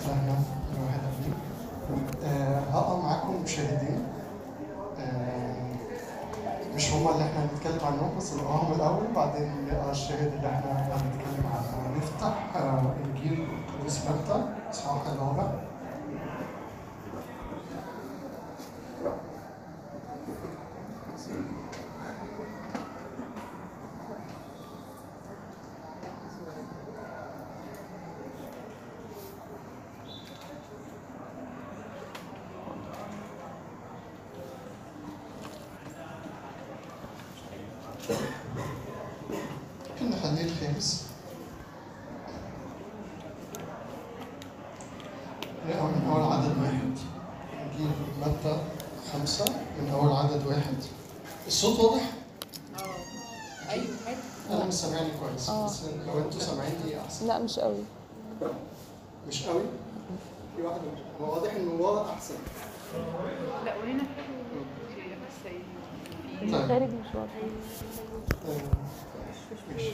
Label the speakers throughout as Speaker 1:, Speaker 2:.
Speaker 1: الواحد قبلي آه، هقرا معاكم مشاهدين. آه، مش هما اللي إحنا هنتكلم عنهم بس نقراهم الأول بعدين نقرا الشاهد اللي إحنا هنتكلم عنه. نفتح آه، إنجيل القديس متى إصحاح الرابع ممكن نخليه الخامس نقرا من أول عدد واحد إنجيل متى خمسة من أول عدد واحد الصوت واضح؟
Speaker 2: آه
Speaker 1: أيوه
Speaker 2: حلو
Speaker 1: أنا مش سامعني كويس آه. بس لو أنتوا سامعيني أحسن لا
Speaker 3: مش قوي.
Speaker 1: مش قوي؟ في واحدة مش هو واضح إنه ورا أحسن.
Speaker 2: لا وهنا.
Speaker 3: الخارج مش واضح
Speaker 1: ماشي.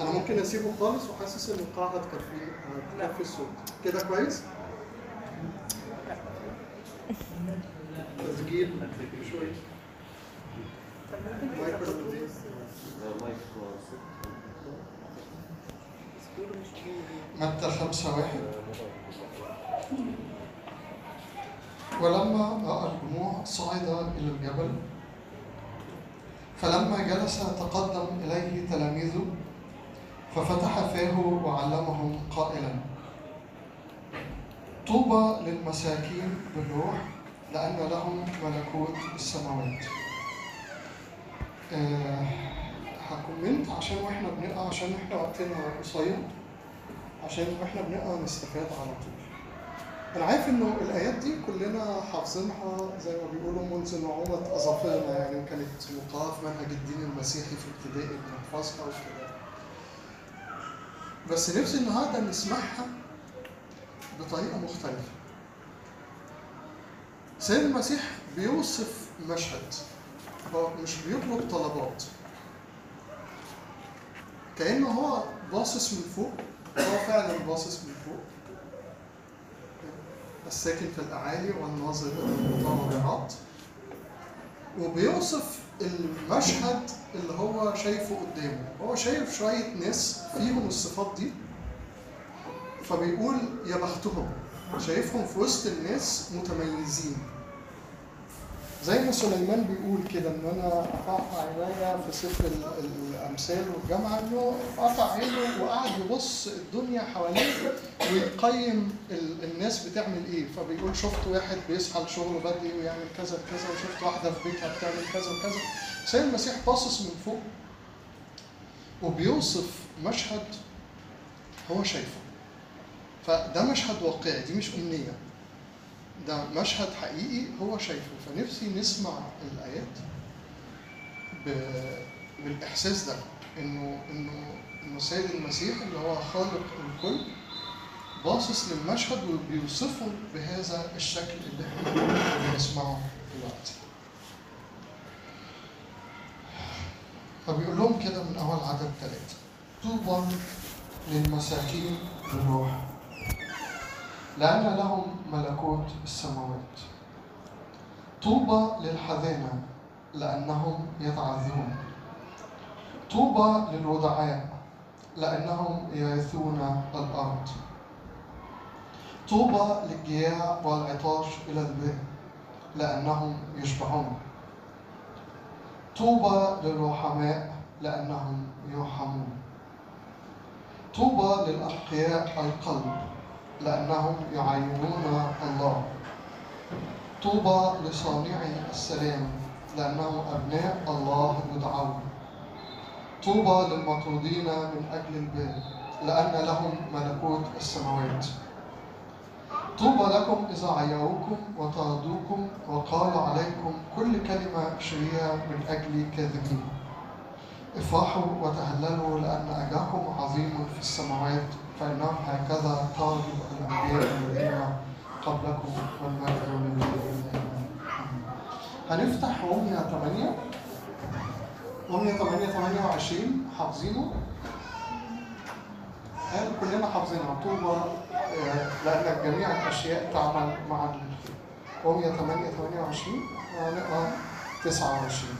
Speaker 1: أنا ممكن أسيبه خالص وحاسس إن القاعة هتكفي هتكفي الصوت. كده كويس؟ تسجيل. شوية
Speaker 4: مايكرو
Speaker 1: متى خمسة واحد. ولما رأى الجموع صعد إلى الجبل فلما جلس تقدم إليه تلاميذه ففتح فاه وعلمهم قائلا طوبى للمساكين بالروح لأن لهم ملكوت السماوات. آه هكومنت عشان وإحنا بنقرأ عشان إحنا وقتنا قصير عشان وإحنا بنقرا نستفاد على طول. أنا عارف انه الآيات دي كلنا حافظينها زي ما بيقولوا منذ نعومة أظافرنا يعني كانت مقرأة في منهج الدين المسيحي في ابتدائي بنحفظها وكده بس نفسي النهارده نسمعها بطريقة مختلفة. سيد المسيح بيوصف مشهد مش بيطلب طلبات. كأنه هو باصص من فوق هو فعلا باصص من فوق. الساكن في الأعالي والناظر إلى المتواضعات وبيوصف المشهد اللي هو شايفه قدامه. هو شايف شوية ناس فيهم الصفات دي فبيقول يا بختهم شايفهم في وسط الناس متميزين. زي ما سليمان بيقول كده إن أنا قطع عينيا في سفر ال- الأمثال والجامعة إنه قطع عينه وقعد يبص الدنيا حواليه ويقيم ال- الناس بتعمل إيه. فبيقول شفت واحد بيصحى لشغله بدري ويعمل كذا كذا وشفت واحدة في بيتها بتعمل كذا وكذا. سيد المسيح باصص من فوق وبيوصف مشهد هو شايفه. فده مشهد واقعي دي مش أمنية. ده مشهد حقيقي هو شايفه. فنفسي نسمع الآيات ب- بالإحساس ده إنه إنه إنه سيد المسيح اللي هو خالق الكل باصص للمشهد وبيوصفه بهذا الشكل اللي إحنا بنسمعه دلوقتي. فبيقول لهم كده من أول عدد ثلاثة طوبى للمساكين بالروح لأن لهم ملكوت السماوات. طوبى للحزانة لأنهم يتعذرون طوبى للودعاء لأنهم يرثون الأرض. طوبى للجياع والعطاش إلى البر لأنهم يشبعون. طوبى للرحماء لأنهم يرحمون. طوبى للأنقياء القلب لأنهم يعينون الله. طوبى لصانعي السلام لأنهم أبناء الله يدعون طوبى للمطرودين من أجل البر لأن لهم ملكوت السماوات. طوبى لكم إذا عيروكم وطردوكم وقالوا عليكم كل كلمة شريرة من أجل كاذبين. افرحوا وتهللوا لأن أجركم عظيم في السماوات. فإنهم هكذا طالب الأنبياء الذين قبلكم لله آمين. هنفتح روميا 8 روميا 8 28 حافظينه؟ قال كلنا حافظينها طوبى آه، لأن جميع الأشياء تعمل مع رومية 8 28 وهنقرا 29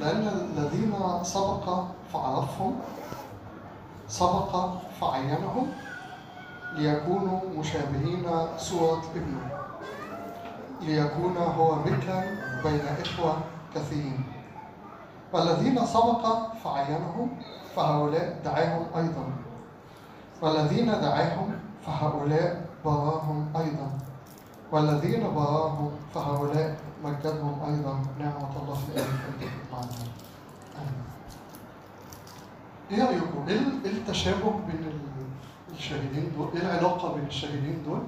Speaker 1: لأن الذين سبق فعرفهم سبق فعينهم ليكونوا مشابهين صورة ابنه ليكون هو بكرا بين إخوة كثيرين. والذين سبق فعينهم فهؤلاء دعاهم أيضا. والذين دعاهم فهؤلاء براهم أيضا. والذين براهم فهؤلاء مجدهم أيضا نعمة الله في معنا آمين. إيه رأيكم؟ إيه ال- التشابه بين ال- الشاهدين دول؟ إيه العلاقة بين الشاهدين دول؟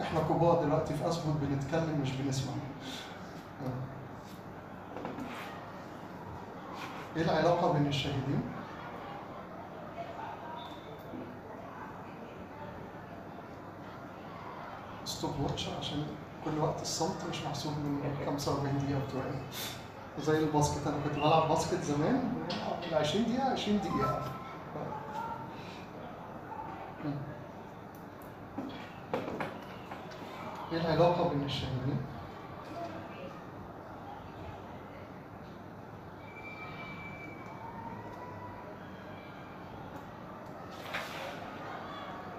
Speaker 1: إحنا كبار دلوقتي في أسبوع بنتكلم مش بنسمع. آه. إيه العلاقة بين الشاهدين؟ stop watch عشان كل وقت الصمت مش محسوب من 45 دقيقة بتوعي زي ال basket أنا كنت بلعب basket زمان ال 20 دقيقة 20 دقيقة مم. إيه العلاقة بين الشاهدين؟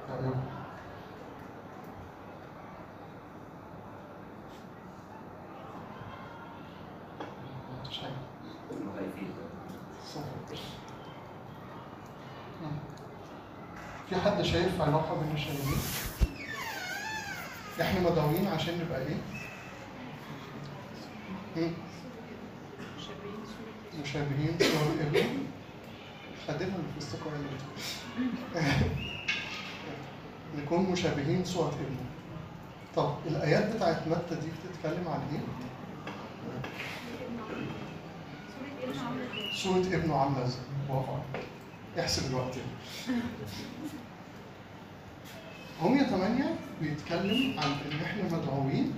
Speaker 1: رأيكم؟ مش عارف. صح. مم. في حد شايف علاقة بين الشاهدين؟ إحنا مدعوين عشان نبقى إيه؟ مشابهين صور ابنه خدمها في استقرار نكون مشابهين صورة ابنه طب الآيات بتاعت متى دي بتتكلم عن إيه؟ صورة إبنه عاملة إزاي؟ برافو عليك. احسب الوقت يعني. رومية 8 بيتكلم عن إن إحنا مدعوين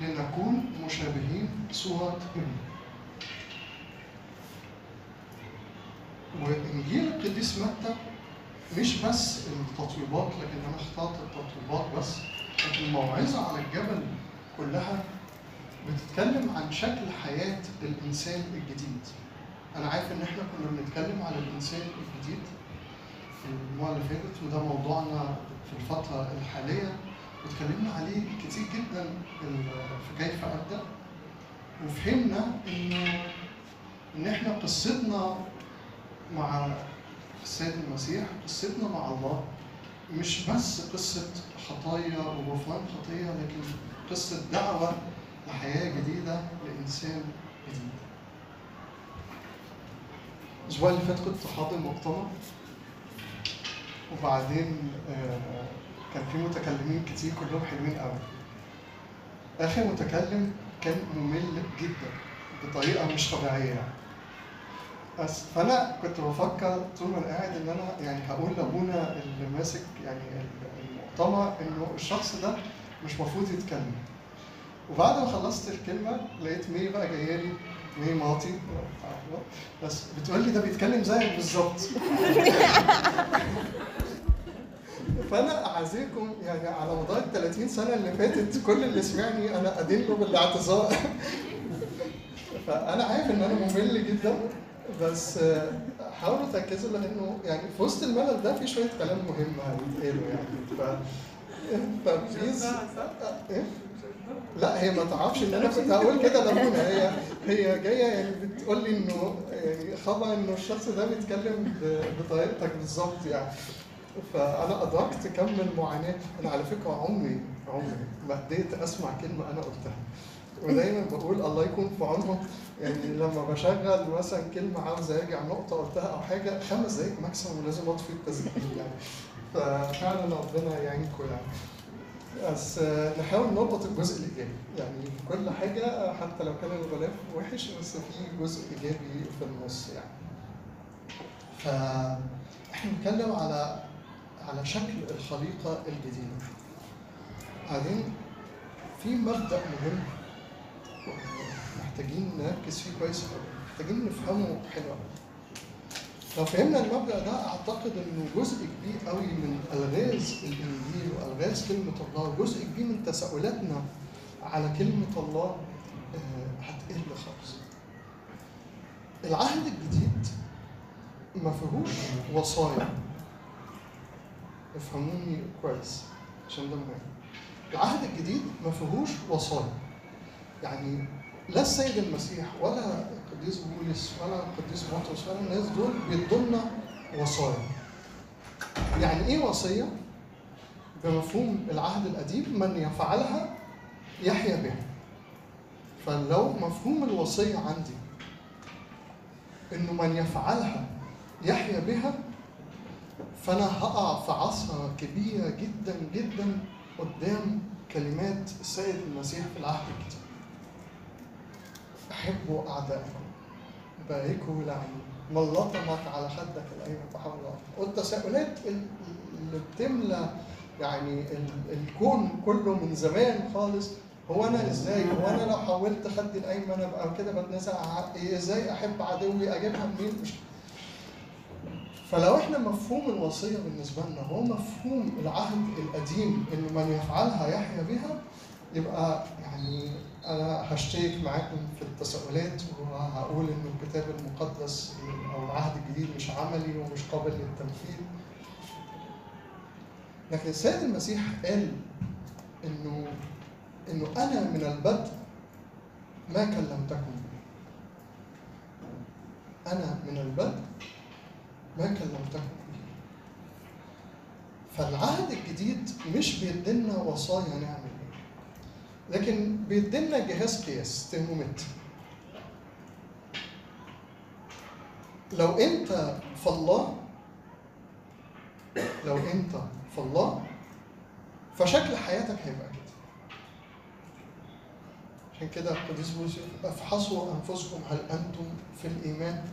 Speaker 1: لنكون مشابهين صورة ابنه. وإنجيل القديس متى مش بس التطويبات لكن أنا اخترت التطويبات بس لكن الموعظه على الجبل كلها بتتكلم عن شكل حياة الإنسان الجديد. أنا عارف إن إحنا كنا بنتكلم على الإنسان الجديد في المره اللي فاتت وده موضوعنا في الفترة الحالية. واتكلمنا عليه كتير جدا في كيف أبدأ. وفهمنا إنه إن إحنا قصتنا مع السيد المسيح قصتنا مع الله مش بس قصة خطايا وغفران خطية لكن قصة دعوة لحياة جديدة لإنسان جديد. الأسبوع اللي فات كنت حاضر مؤتمر. وبعدين آه، كان في متكلمين كتير كلهم حلوين قوي. آخر متكلم كان ممل جدا بطريقة مش طبيعية يعني. بس فأنا كنت بفكر طول ما أنا قاعد إن أنا يعني هقول لأبونا اللي ماسك يعني المؤتمر إنه الشخص ده مش المفروض يتكلم وبعد ما خلصت الكلمة لقيت مي بقى جاية لي مي مراتي بس بتقول لي ده بيتكلم زيك بالظبط. فأنا أعزيكم يعني على مدار ال 30 سنة اللي فاتت كل اللي سمعني أنا أدين له بالاعتذار. فأنا عارف إن أنا ممل جدا بس آه، حاولوا تركزوا لأنه يعني في وسط الملل ده في شوية كلام مهم هيتقالوا يعني. ف فبليز إيه؟ لا هي ما تعرفش. ان أنا كنت هقول كده لابونا هي هي جاية يعني بتقول لي إنه يعني خبر إنه الشخص ده بيتكلم بطريقتك بالظبط يعني. فأنا أدركت كم المعاناه أنا على فكرة عمري عمري ما هديت أسمع كلمة أنا قلتها. ودايما بقول الله يكون في عونهم. يعني لما بشغل مثلا كلمة عاوز أرجع نقطة قلتها أو حاجة خمس دقايق ماكسيموم ولازم أطفي التسجيل يعني. ففعلا ربنا يعينكم يعني. بس آه، نحاول نربط الجزء الإيجابي. يعني في كل حاجة آه، حتى لو كان الغلاف وحش بس في جزء إيجابي في النص يعني. فاحنا بنتكلم على على شكل الخليقة الجديدة. بعدين في مبدأ مهم محتاجين نركز فيه كويس قوي محتاجين نفهمه حلو قوي لو فهمنا المبدأ ده أعتقد إنه جزء كبير قوي من ألغاز الإنجيل وألغاز كلمة الله جزء كبير من تساؤلاتنا على كلمة الله آه، هتقل خالص. العهد الجديد ما فيهوش وصايا. افهموني كويس عشان ده مهم. العهد الجديد ما فيهوش وصايا. يعني لا السيد المسيح ولا القديس بولس ولا القديس بطرس ولا الناس دول بيدوا لنا وصايا. يعني إيه وصية؟ بمفهوم العهد القديم من يفعلها يحيا بها. فلو مفهوم الوصية عندي إنه من يفعلها يحيا بها فأنا هقع في عصا كبيرة جدا جدا قدام كلمات السيد المسيح في العهد الجديد. أحبوا أعدائكم باركوا لعنوا من لطمك على خدك الأيمن فحول والتساؤلات ال- اللي بتملى يعني ال- الكون كله من زمان خالص هو أنا إزاي؟ هو أنا لو حولت خدي الأيمن ابقى كده بتنازع حقي؟ إزاي أحب عدوي؟ أجيبها منين؟ فلو إحنا مفهوم الوصية بالنسبة لنا هو مفهوم العهد القديم إن من يفعلها يحيا بها يبقى يعني أنا هشترك معاكم في التساؤلات وهقول إن الكتاب المقدس أو العهد الجديد مش عملي ومش قابل للتنفيذ لكن السيد المسيح قال إنه إنه أنا من البدء ما كلمتكم. أنا من البدء ما كلمتكم. فالعهد الجديد مش بيدينا وصايا نعمل. لكن بيدينا جهاز قياس ترمومتر. لو انت الله لو انت في الله فشكل حياتك هيبقى كده. عشان كده القديس بولس أفحصوا أنفسكم هل أنتم في الإيمان؟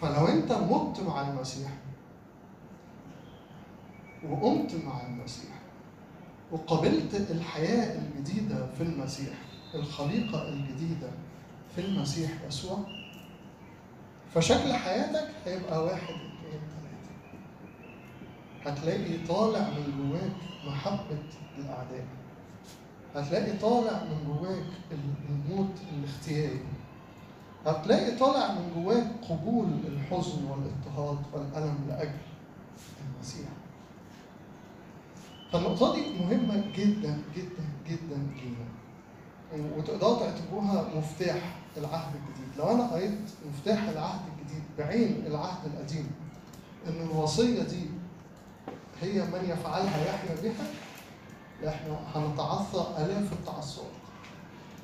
Speaker 1: فلو انت مت مع المسيح وقمت مع المسيح. وقبلت الحياة الجديدة في المسيح الخليقة الجديدة في المسيح يسوع. فشكل حياتك هيبقى واحد اثنين ثلاثة هتلاقي طالع من جواك محبة الأعداء. هتلاقي طالع من جواك الموت الاختياري. هتلاقي طالع من جواك قبول الحزن والإضطهاد والألم لأجل المسيح. فالنقطة دي مهمة جدا جدا جدا لينا وتقدروا تعتبروها مفتاح العهد الجديد. لو أنا قريت مفتاح العهد الجديد بعين العهد القديم إن الوصية دي هي من يفعلها يحيا بها إحنا هنتعثر آلاف التعثرات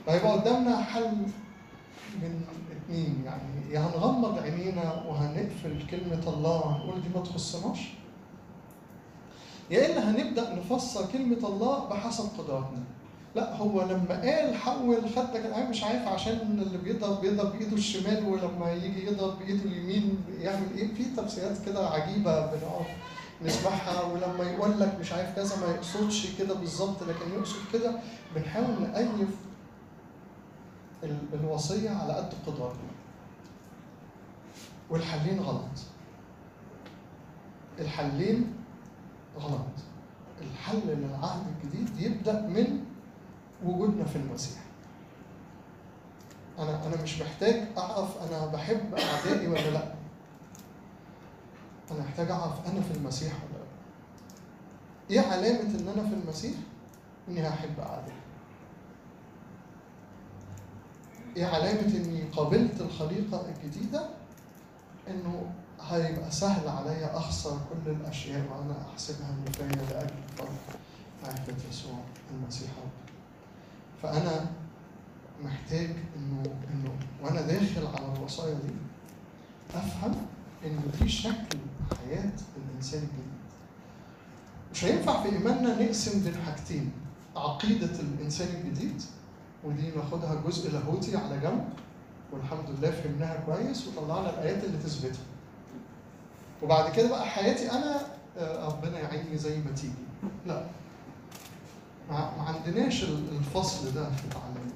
Speaker 1: فيبقى قدامنا حل من اتنين يعني يا هنغمض عينينا وهنقفل كلمة الله وهنقول دي ما تخصناش يا إلا هنبدأ نفسر كلمة الله بحسب قدراتنا. لا هو لما قال حول خدك العين مش عارف عشان اللي بيضرب بيضرب بإيده الشمال ولما يجي يضرب بإيده اليمين يعمل إيه؟ في تفسيرات كده عجيبة بنقف نسمعها ولما يقول لك مش عارف كذا ما يقصدش كده بالظبط لكن يقصد كده بنحاول نأيف ال- الوصية على قد قدراتنا. والحلين غلط. الحلين غلط. الحل للعهد الجديد يبدأ من وجودنا في المسيح. أنا أنا مش محتاج أعرف أنا بحب أعدائي ولا لأ. أنا محتاج أعرف أنا في المسيح ولا لأ. إيه علامة إن أنا في المسيح؟ إني هحب أعدائي. إيه علامة إني قابلت الخليقة الجديدة؟ إنه هيبقى سهل عليا أخسر كل الأشياء وأنا أحسبها نفاية لأجل فضل معرفة يسوع المسيح. فأنا محتاج انه إنه وأنا داخل على الوصايا دي أفهم ان دي شكل حياة الإنسان الجديد. مش هينفع في إيماننا نقسم بين حاجتين عقيدة الإنسان الجديد ودي ناخدها جزء لاهوتي على جنب والحمد لله فهمناها كويس وطلعنا الآيات اللي تثبتها. وبعد كده بقى حياتي أنا آه، ربنا يعيني زي ما تيجي لا ما عندناش ال- الفصل ده في تعليمنا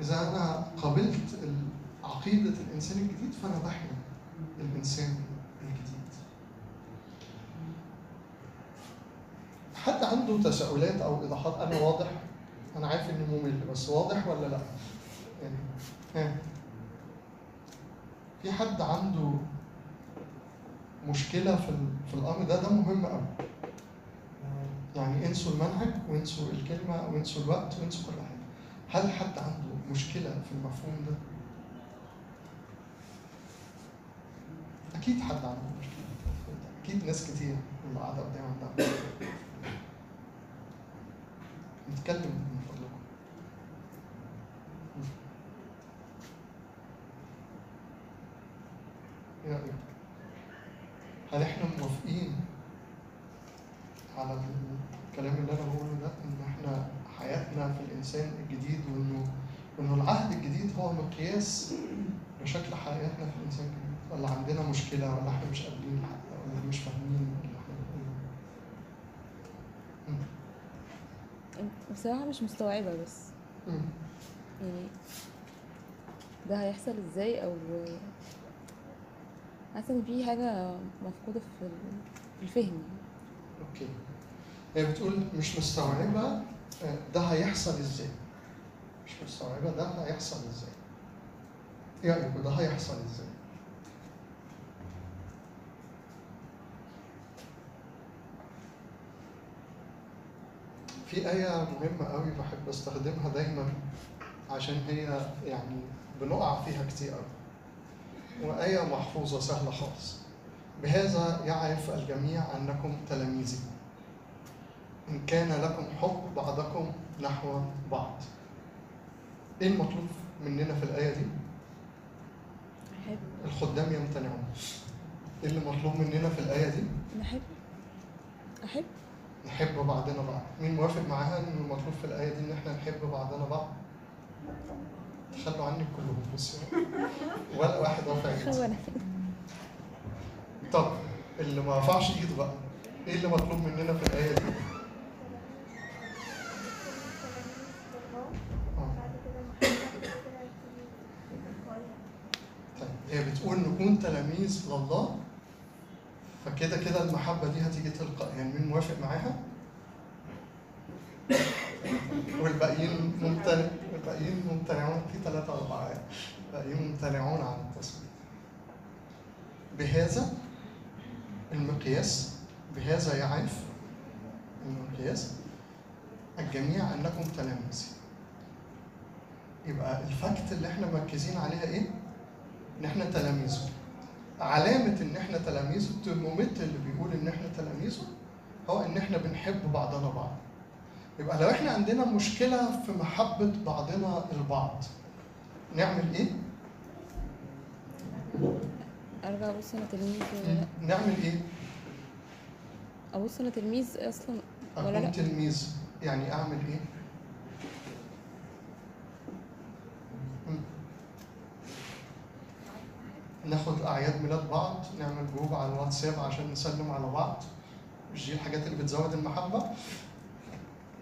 Speaker 1: إذا أنا قبلت ال- عقيدة الإنسان الجديد فأنا بحمي الإنسان الجديد. حد عنده تساؤلات أو إيضاحات أنا واضح؟ أنا عارف إني ممل بس واضح ولا لأ؟ يعني ها في حد عنده مشكلة في في الأمر ده ده مهم أوي. يعني انسوا المنهج وانسوا الكلمة وانسوا الوقت وانسوا كل حاجة. هل حد عنده مشكلة في المفهوم ده؟ أكيد حد عنده مشكلة في المفهوم ده. أكيد ناس كتير اللي قاعدة قدام عندها. نتكلم من فضلكم. إيه رأيك؟ هل إحنا موافقين على الكلام اللي أنا بقوله ده إن إحنا حياتنا في الإنسان الجديد وإنه وإنه العهد الجديد هو مقياس لشكل حياتنا في الإنسان الجديد ولا عندنا مشكلة ولا إحنا مش قابلين حتى ولا مش فاهمين بنقوله مم.
Speaker 3: بصراحة مش مستوعبة بس. يعني ده هيحصل إزاي أو حاسة إن في حاجة مفقودة في ال- في الفهم.
Speaker 1: أوكي. هي بتقول مش مستوعبة آه، ده هيحصل إزاي؟ مش مستوعبة ده هيحصل إزاي؟ إيه رأيكم ده هيحصل إزاي؟ في آية مهمة قوي بحب أستخدمها دايما عشان هي يعني بنقع فيها كتير قوي. وآية محفوظة سهلة خالص. بهذا يعرف الجميع أنكم تلاميذي. إن كان لكم حب بعضكم نحو بعض. إيه المطلوب مننا في الآية دي؟
Speaker 3: أحب
Speaker 1: الخدام يمتنعون. إيه اللي مطلوب مننا في الآية دي؟
Speaker 3: نحب. أحب
Speaker 1: نحب بعضنا بعض. مين موافق معاها إن المطلوب في الآية دي إن إحنا نحب بعضنا بعض؟ تخلوا عني كلهم بصوا ولا واحد رافع ايده طب اللي ما رفعش ايده بقى إيه اللي مطلوب مننا في الآية دي؟ آه. طيب هي بتقول نكون تلاميذ لله فكده كده المحبة دي هتيجي تلقائيا مين موافق معاها؟ والباقيين ممتنع والباقيين ممتنعون في ثلاثة أربعة. الباقيين ممتنعون عن التصويت بهذا المقياس بهذا يعرف المقياس الجميع أنكم تلاميذ يبقى ال fact اللي إحنا مركزين عليها إيه؟ إن إحنا تلاميذه علامة إن إحنا تلاميذه الترمومتر اللي بيقول إن إحنا تلاميذه هو إن إحنا بنحب بعضنا بعض يبقى لو إحنا عندنا مشكلة في محبة بعضنا البعض نعمل إيه؟
Speaker 3: أرجع أبص أنا تلميذ ولا
Speaker 1: نعمل إيه؟
Speaker 3: أبص أنا تلميذ أصلا
Speaker 1: ولا لأ تلميذ يعني أعمل إيه؟ مم. ناخد أعياد ميلاد بعض نعمل جروب على الواتساب عشان نسلم على بعض مش دي الحاجات اللي بتزود المحبة؟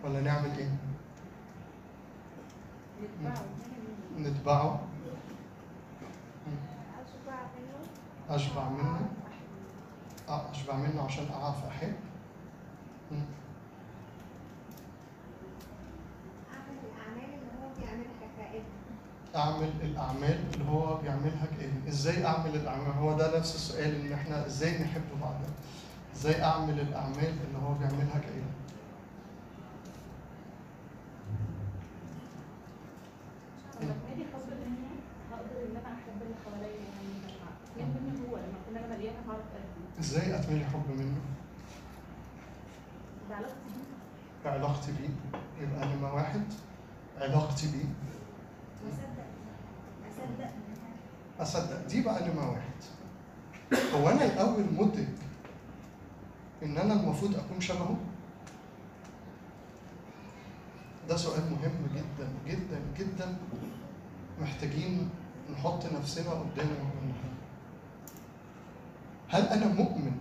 Speaker 1: ولا نعمل إيه؟ نتبعه. مم. أشبع منه. آه، أشبع منه عشان أعرف أحب. أعمل الأعمال اللي هو بيعملها كأن إزاي أعمل الأعمال؟ هو ده نفس السؤال إن إحنا إزاي نحب بعضنا إزاي أعمل الأعمال اللي هو بيعملها كأن
Speaker 2: لما أجي حب مني هقدر ان أنا احب اللي حواليا يعني لما مني هو لما اكون أنا مليانه هعرف ادي
Speaker 1: إزاي اتملي حب منه؟
Speaker 2: بعلاقتي بيه.
Speaker 1: بعلاقتي بيه. يبقى نمرة واحد علاقتي بيه. أصدق. دي بقى نمره واحد. هو أنا الأول مدرك إن أنا المفروض أكون شبهه؟ ده سؤال مهم جدا جدا جدا. محتاجين نحط نفسنا قدامه ونحل هل أنا مؤمن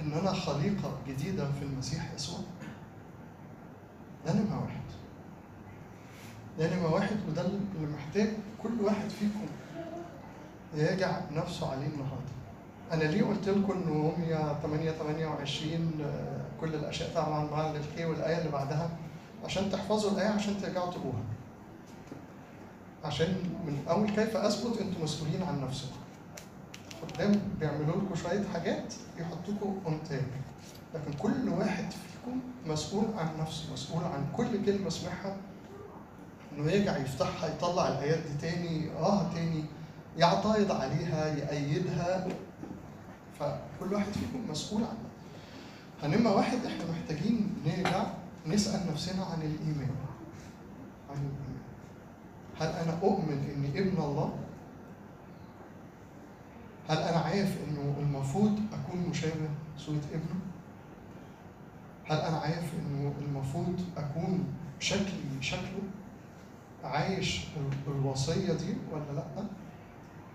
Speaker 1: إن أنا خليقة جديدة في المسيح يسوع؟ ده نمرة واحد. ده نمرة واحد وده اللي محتاج كل واحد فيكم يراجع نفسه عليه النهارده. أنا ليه قلت لكم ان روميا 8 28 آه، كل الأشياء تعمل معا للخير والآية اللي بعدها؟ عشان تحفظوا الآية عشان ترجعوا تقروها عشان من اول كيف أثبت أنتم مسؤولين عن نفسكم. قدام بيعملوا لكم شوية حاجات يحطوكم on track لكن كل واحد فيكم مسؤول عن نفسه مسؤول عن كل كلمة سمعها. إنه يرجع يفتحها يطلع الآيات دي تاني يقراها تاني يعترض عليها يأيدها. فكل واحد فيكم مسؤول عنها فنمرة واحد إحنا محتاجين نرجع نسأل نفسنا عن الإيمان. عن الإيمان. هل أنا أؤمن إني ابن الله؟ هل أنا عارف إنه المفروض أكون مشابه صورة ابنه؟ هل أنا عارف إنه المفروض أكون شكلي شكله؟ عايش ال- الوصية دي ولا لأ؟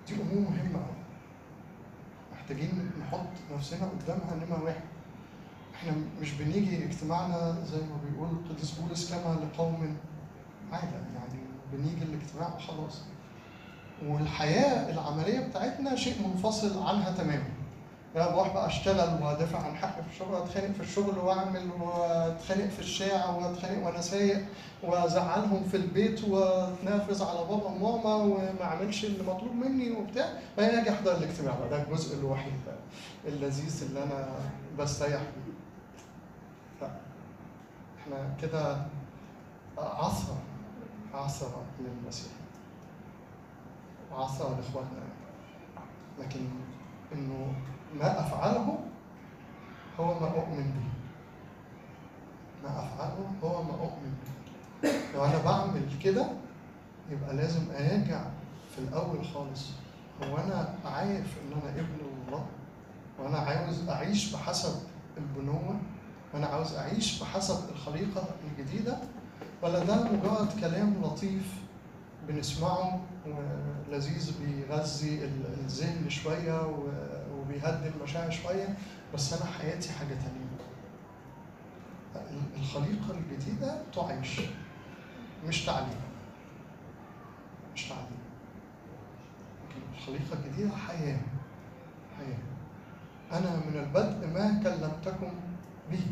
Speaker 1: دي أمور مهمة أوي محتاجين نحط نفسنا قدامها نمرة واحد إحنا مش بنيجي اجتماعنا زي ما بيقول القديس بولس كما لقوم عادة يعني بنيجي الاجتماع وخلاص والحياة العملية بتاعتنا شيء منفصل عنها تماما. يعني بروح بقى أشتغل وأدافع عن حقي في الشغل وأتخانق في الشغل وأعمل وأتخانق في الشارع وأتخانق وأنا سايق وأزعلهم في البيت واتنافس على بابا وماما وما أعملش اللي مطلوب مني وبتاع. بعدين أجي احضر الاجتماع ده الجزء الوحيد اللذيذ اللي أنا بستريح فيه. إحنا كده عصرة عصرة للمسيح وعصرة لاخواتنا لكن إنه ما أفعله هو ما أؤمن به. ما أفعله هو ما أؤمن به. لو أنا بعمل كده يبقى لازم أراجع في الأول خالص. هو أنا عارف إن أنا ابن الله وأنا عاوز أعيش بحسب البنوة وأنا عاوز أعيش بحسب الخليقة الجديدة ولا ده مجرد كلام لطيف بنسمعه ولذيذ بيغذي ال- الذهن شوية وبيهدي المشاعر شوية بس أنا حياتي حاجة تانية. ال- الخليقة الجديدة تعيش مش تعليم. مش تعليم. الخليقة الجديدة حياة. حياة. أنا من البدء ما كلمتكم به.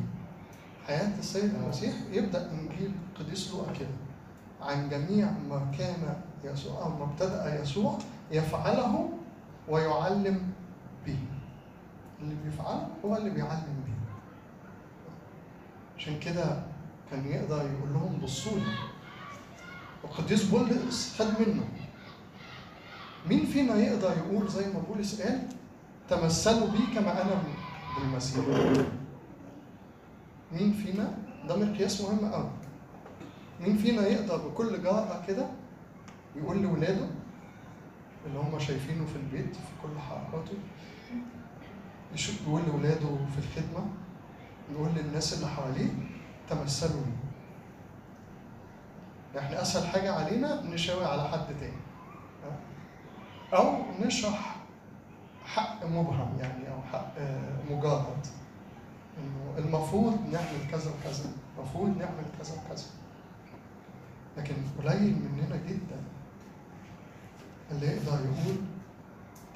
Speaker 1: حياة السيد المسيح يبدأ إنجيل قديس لوقا كده عن جميع ما كان يسوع أو ما ابتدا يسوع يفعله ويعلم به. اللي بيفعله هو اللي بيعلم به. عشان كده كان يقدر يقول لهم بصوا لي. وقديس بولس خد منه. مين فينا يقدر يقول زي ما بولس قال؟ تمثلوا بي كما أنا بالمسيح. مين فينا؟ ده مقياس مهم قوي. مين فينا يقدر بكل جرأة كده يقول لولاده اللي هم شايفينه في البيت في كل حركاته يشوف يقول لولاده في الخدمة يقول للناس اللي حواليه تمثلوا بي إحنا أسهل حاجة علينا نشاور على حد تاني؟ أو نشرح حق مبهم يعني أو حق آه، مجرد إنه المفروض نعمل كذا وكذا المفروض نعمل كذا وكذا. لكن قليل مننا جدا. اللي يقدر يقول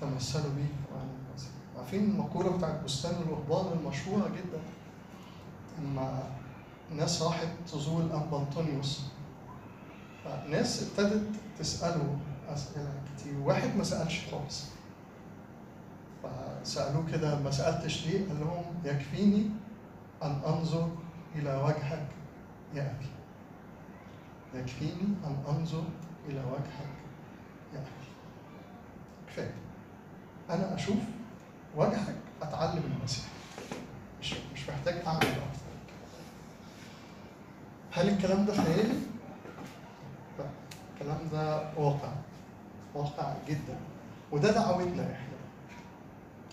Speaker 1: تمثلوا بي عارفين المقولة بتاعت بستان الرهبان المشهورة جدا؟ لما ناس راحت تزور الأنبا أنطونيوس. ناس ابتدت تسأله أسئلة كتير. واحد ما سألش خالص فسألوه كده ما سألتش ليه؟ قال لهم يكفيني أن أنظر إلى وجهك يا أبي يكفيني أن أنظر إلى وجهك. يا أبي كفاية. أنا أشوف وجهك أتعلم المسيح. مش مش محتاج أعمل أكتر. هل الكلام ده خيالي؟ لا. الكلام ده واقع. واقع جدا. وده دعوتنا إحنا.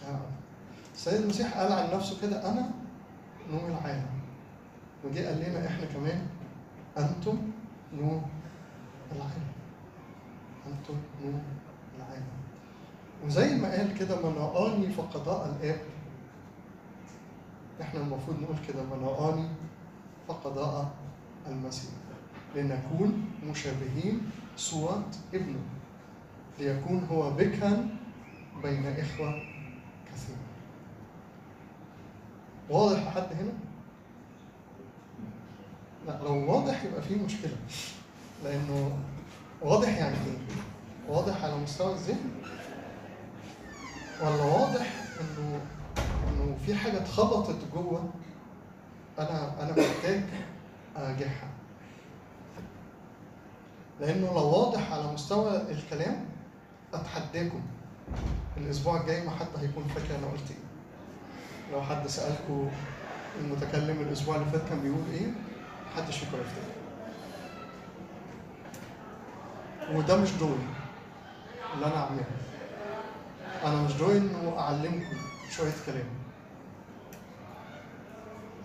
Speaker 1: آه. السيد المسيح قال عن نفسه كده أنا نور العالم. وجه قال لنا إحنا كمان أنتم نور العالم. أنتم نور العالم. وزي ما قال كده من رآني فقد رأى الآب. إحنا المفروض نقول كده من رآني فقد رأى المسيح. لنكون مشابهين صورة ابنه. ليكون هو بكرا بين إخوة كثير واضح لحد هنا؟ لا لو واضح يبقى فيه مشكلة. لأنه واضح يعني إيه؟ واضح على مستوى الذهن؟ ولا واضح إنه إنه في حاجة اتخبطت جوه أنا أنا محتاج أراجعها لأنه لو واضح على مستوى الكلام أتحداكم. الأسبوع الجاي ما حد هيكون فاكر أنا قلت إيه. لو حد سألكم المتكلم الأسبوع اللي فات كان بيقول إيه محدش فيكم يفتكر وده مش دوري اللي أنا أعمله. أنا مش دوري إنه أعلمكم شوية كلام.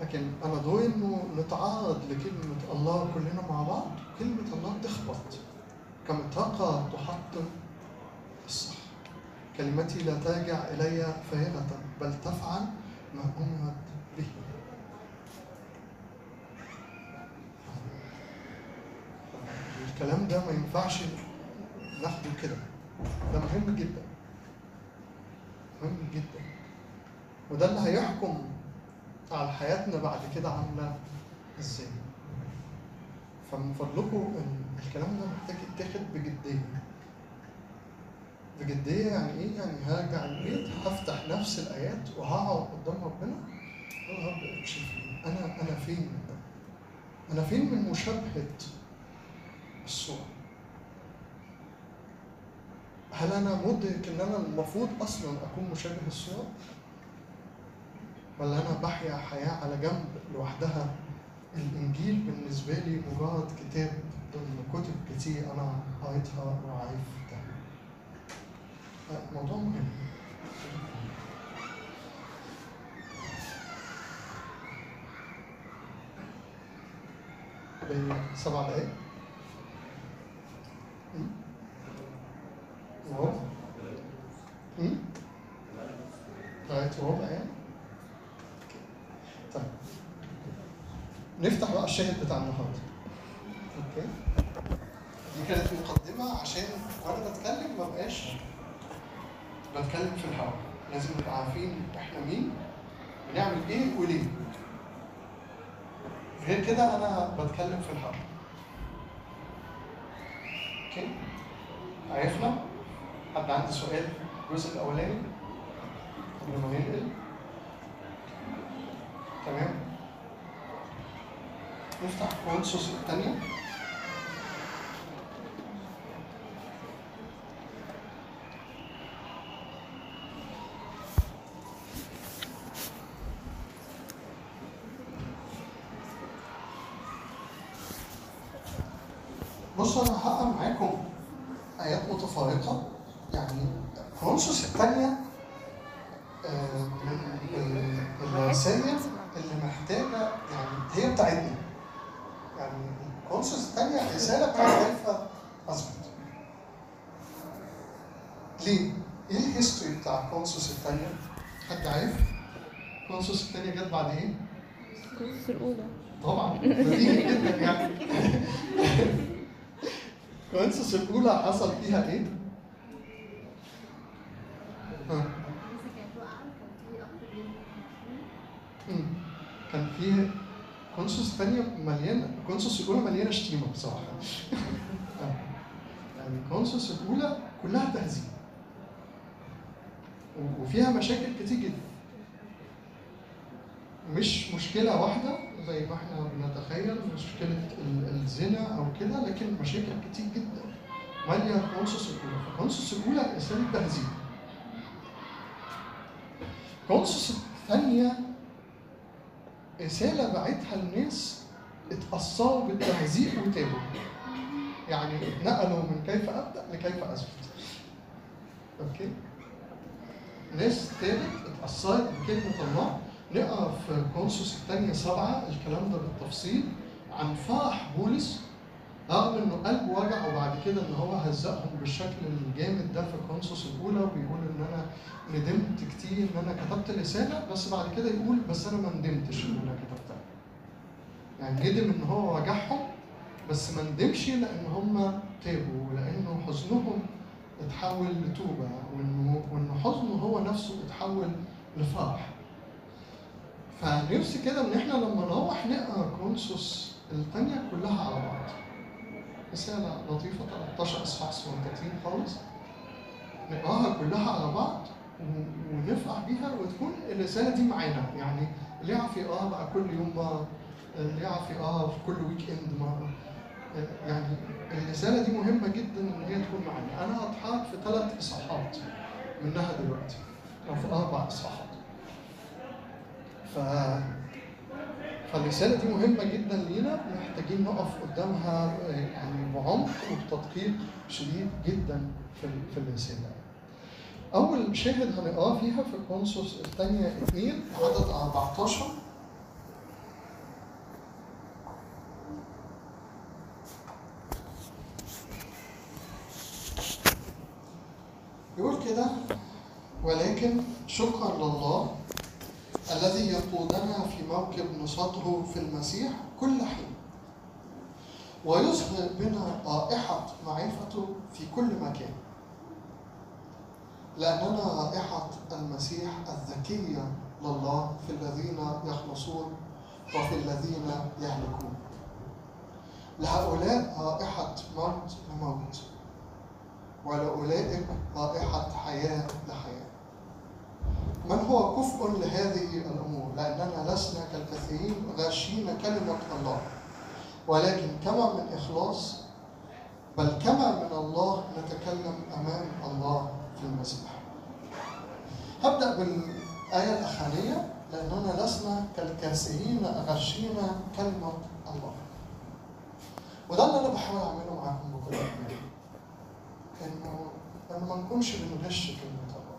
Speaker 1: لكن أنا دوري إنه نتعرض لكلمة الله كلنا مع بعض كلمة الله تخبط. كمطرقة تحطم الصح. كلمتي لا ترجع إلي فارغة بل تفعل ما أمرت به. الكلام ده ما ينفعش ناخده كده. ده مهم جدا. مهم جدا. وده اللي هيحكم على حياتنا بعد كده عاملة إزاي. فمن فضلكم ال- الكلام ده محتاج يتاخد بجدية. بجدية يعني إيه؟ يعني هرجع البيت هفتح نفس الآيات وهقعد قدام ربنا. أقول يا رب اكشف أنا أنا فين؟ أنا فين من مشابهة الصورة؟ هل أنا مدرك إن أنا المفروض أصلا أكون مشابه الصورة؟ ولا أنا بحيا حياة على جنب لوحدها الإنجيل بالنسبة لي مجرد كتاب ضمن كتب كتير أنا قريتها وعرفتها موضوع مهم باقي سبع دقايق وربع أمم؟ لغاية ربع يعني طيب نفتح بقى الشاهد بتاع النهارده. أوكي. دي كانت مقدمة عشان وأنا بتكلم ما بقاش بتكلم في الهواء لازم نبقى عارفين إحنا مين بنعمل إيه وليه. غير كده أنا بتكلم في الهواء okay؟ عرفنا؟ حد عنده سؤال؟ الجزء الأولاني؟ قبل ما ننقل. تمام. نفتح كورنثوس الثانية بصوا أنا هقرا معاكم ايات متفرقه يعني كورنثوس الثانية آه، من ال- الرسائل اللي محتاجه يعني هي بتاعتنا يعني كورنثوس الثانية رساله بتاعت كيف اثبت ليه؟ إيه ال history بتاع كورنثوس الثانية؟ حد عارف؟ كورنثوس الثانية جت بعد إيه؟
Speaker 3: كورنثوس الأولى
Speaker 1: طبعا بديهي جدا يعني كورنثوس الاولى حصل فيها إيه؟ ها. مم. كان في كورنثوس الثانية مليانة كورنثوس الأولى مليانة شتيمة بصراحة آه. كورنثوس الأولى كلها تهزيء و- وفيها مشاكل كتير جدا. مش مشكلة واحدة زي ما إحنا بنتخيل مشكلة ال- الزنا أو كده لكن مشاكل كتير جدا. مالية كورنثوس الأولى. فكورنثوس الأولى رسالة تهزيء كورنثوس الثانية رسالة بعتها الناس اتأثروا بالتهزيء وتابوا. يعني اتنقلوا من كيف أبدأ لكيف أثبت Okay؟ ناس تالت اتأثرت بكلمة الله. نقرأ في كورنثوس الثانية سبعة الكلام ده بالتفصيل عن فرح بولس رغم إنه قلبه وجع وبعد كده إن هو هزقهم بالشكل الجامد ده في كورنثوس الأولى وبيقول إن أنا ندمت كتير إن أنا كتبت رساله بس بعد كده يقول بس أنا ما ندمتش إن أنا كتبتها. يعني ندم إن هو وجعهم بس ما ندمش لأن هم تابوا ولأنه حزنهم اتحول لتوبة وانه وان حزنه هو نفسه اتحول لفرح. فنفسي كده إن إحنا لما نروح نقرأ كونسوس الثانية كلها على بعض. رسالة لطيفة 13 إصحاح صغنطتين خالص نقراها كلها على بعض ونفرح بيها وتكون الرسالة دي معانا يعني اللي يعرف يقراها بقى كل يوم مرة اللي يعرف يقراها في كل ويك إند مرة يعني الرسالة دي مهمة جدا إن هي تكون معانا أنا هتحرك في ثلاث إصحاحات منها دلوقتي أو في أربع إصحاحات. ف فالرسالة دي مهمة جدا لينا. محتاجين نقف قدامها يعني بعمق وبتدقيق شديد جدا في في الرسالة. أول شاهد هنقراه فيها في كونسوس الثانية 2 عدد 14 يقول كده ولكن شكرا لله الذي يقودنا في موكب نصرته في المسيح كل حين ويظهر بنا رائحة معرفته في كل مكان لأننا رائحة المسيح الذكية لله في الذين يخلصون وفي الذين يهلكون. لهؤلاء رائحة موت لموت ولأولئك رائحة حياة لحياة. من هو كفء لهذه الأمور؟ لأننا لسنا كالكثيرين غاشين كلمة الله. ولكن كما من إخلاص بل كما من الله نتكلم أمام الله في المسيح. هبدأ بالآية الأخرانية لأننا لسنا كالكاسرين غاشين كلمة الله. وده اللي أنا بحاول أعمله معاكم بكل إنه إنه ما نكونش بنغش كلمة الله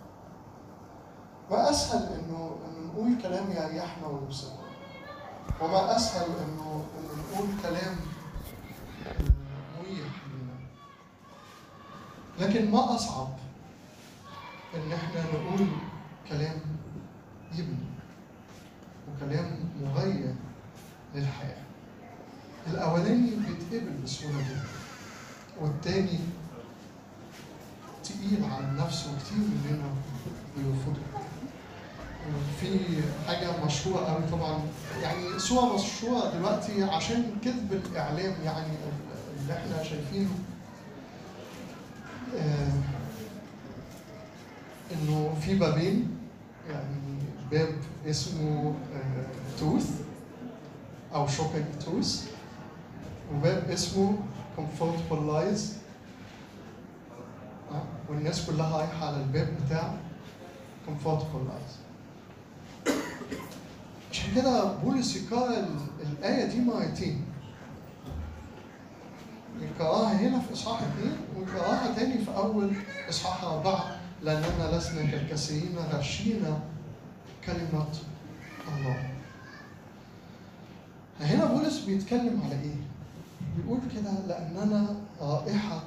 Speaker 1: ما اسهل إنه انه نقول كلام يريحنا ويبسطنا وما أسهل إنه انه نقول كلام آه، مريح لنا. لكن ما أصعب إن إحنا نقول كلام يبني وكلام مغير للحياة. الأولاني بيتقبل بسهولة جدا والتاني تقيل على النفس وكتير مننا بيرفضه في حاجة مشهورة قوي طبعا يعني صورة مشهورة دلوقتي عشان كذب الإعلام يعني اللي إحنا شايفينه آه، إنه في بابين يعني باب اسمه توث أو شوكينج توث وباب اسمه lies آه، والناس كلها رايحة على الباب بتاع comfortable lies عشان كده بولس يقرأ ال- الآية دي مرتين. يقرأها هنا في إصحاح اثنين ويقرأها تاني في أول إصحاح أربعة لأننا لسنا كالكثيرين غشين كلمة الله. هنا بولس بيتكلم على إيه؟ بيقول كده لأننا رائحة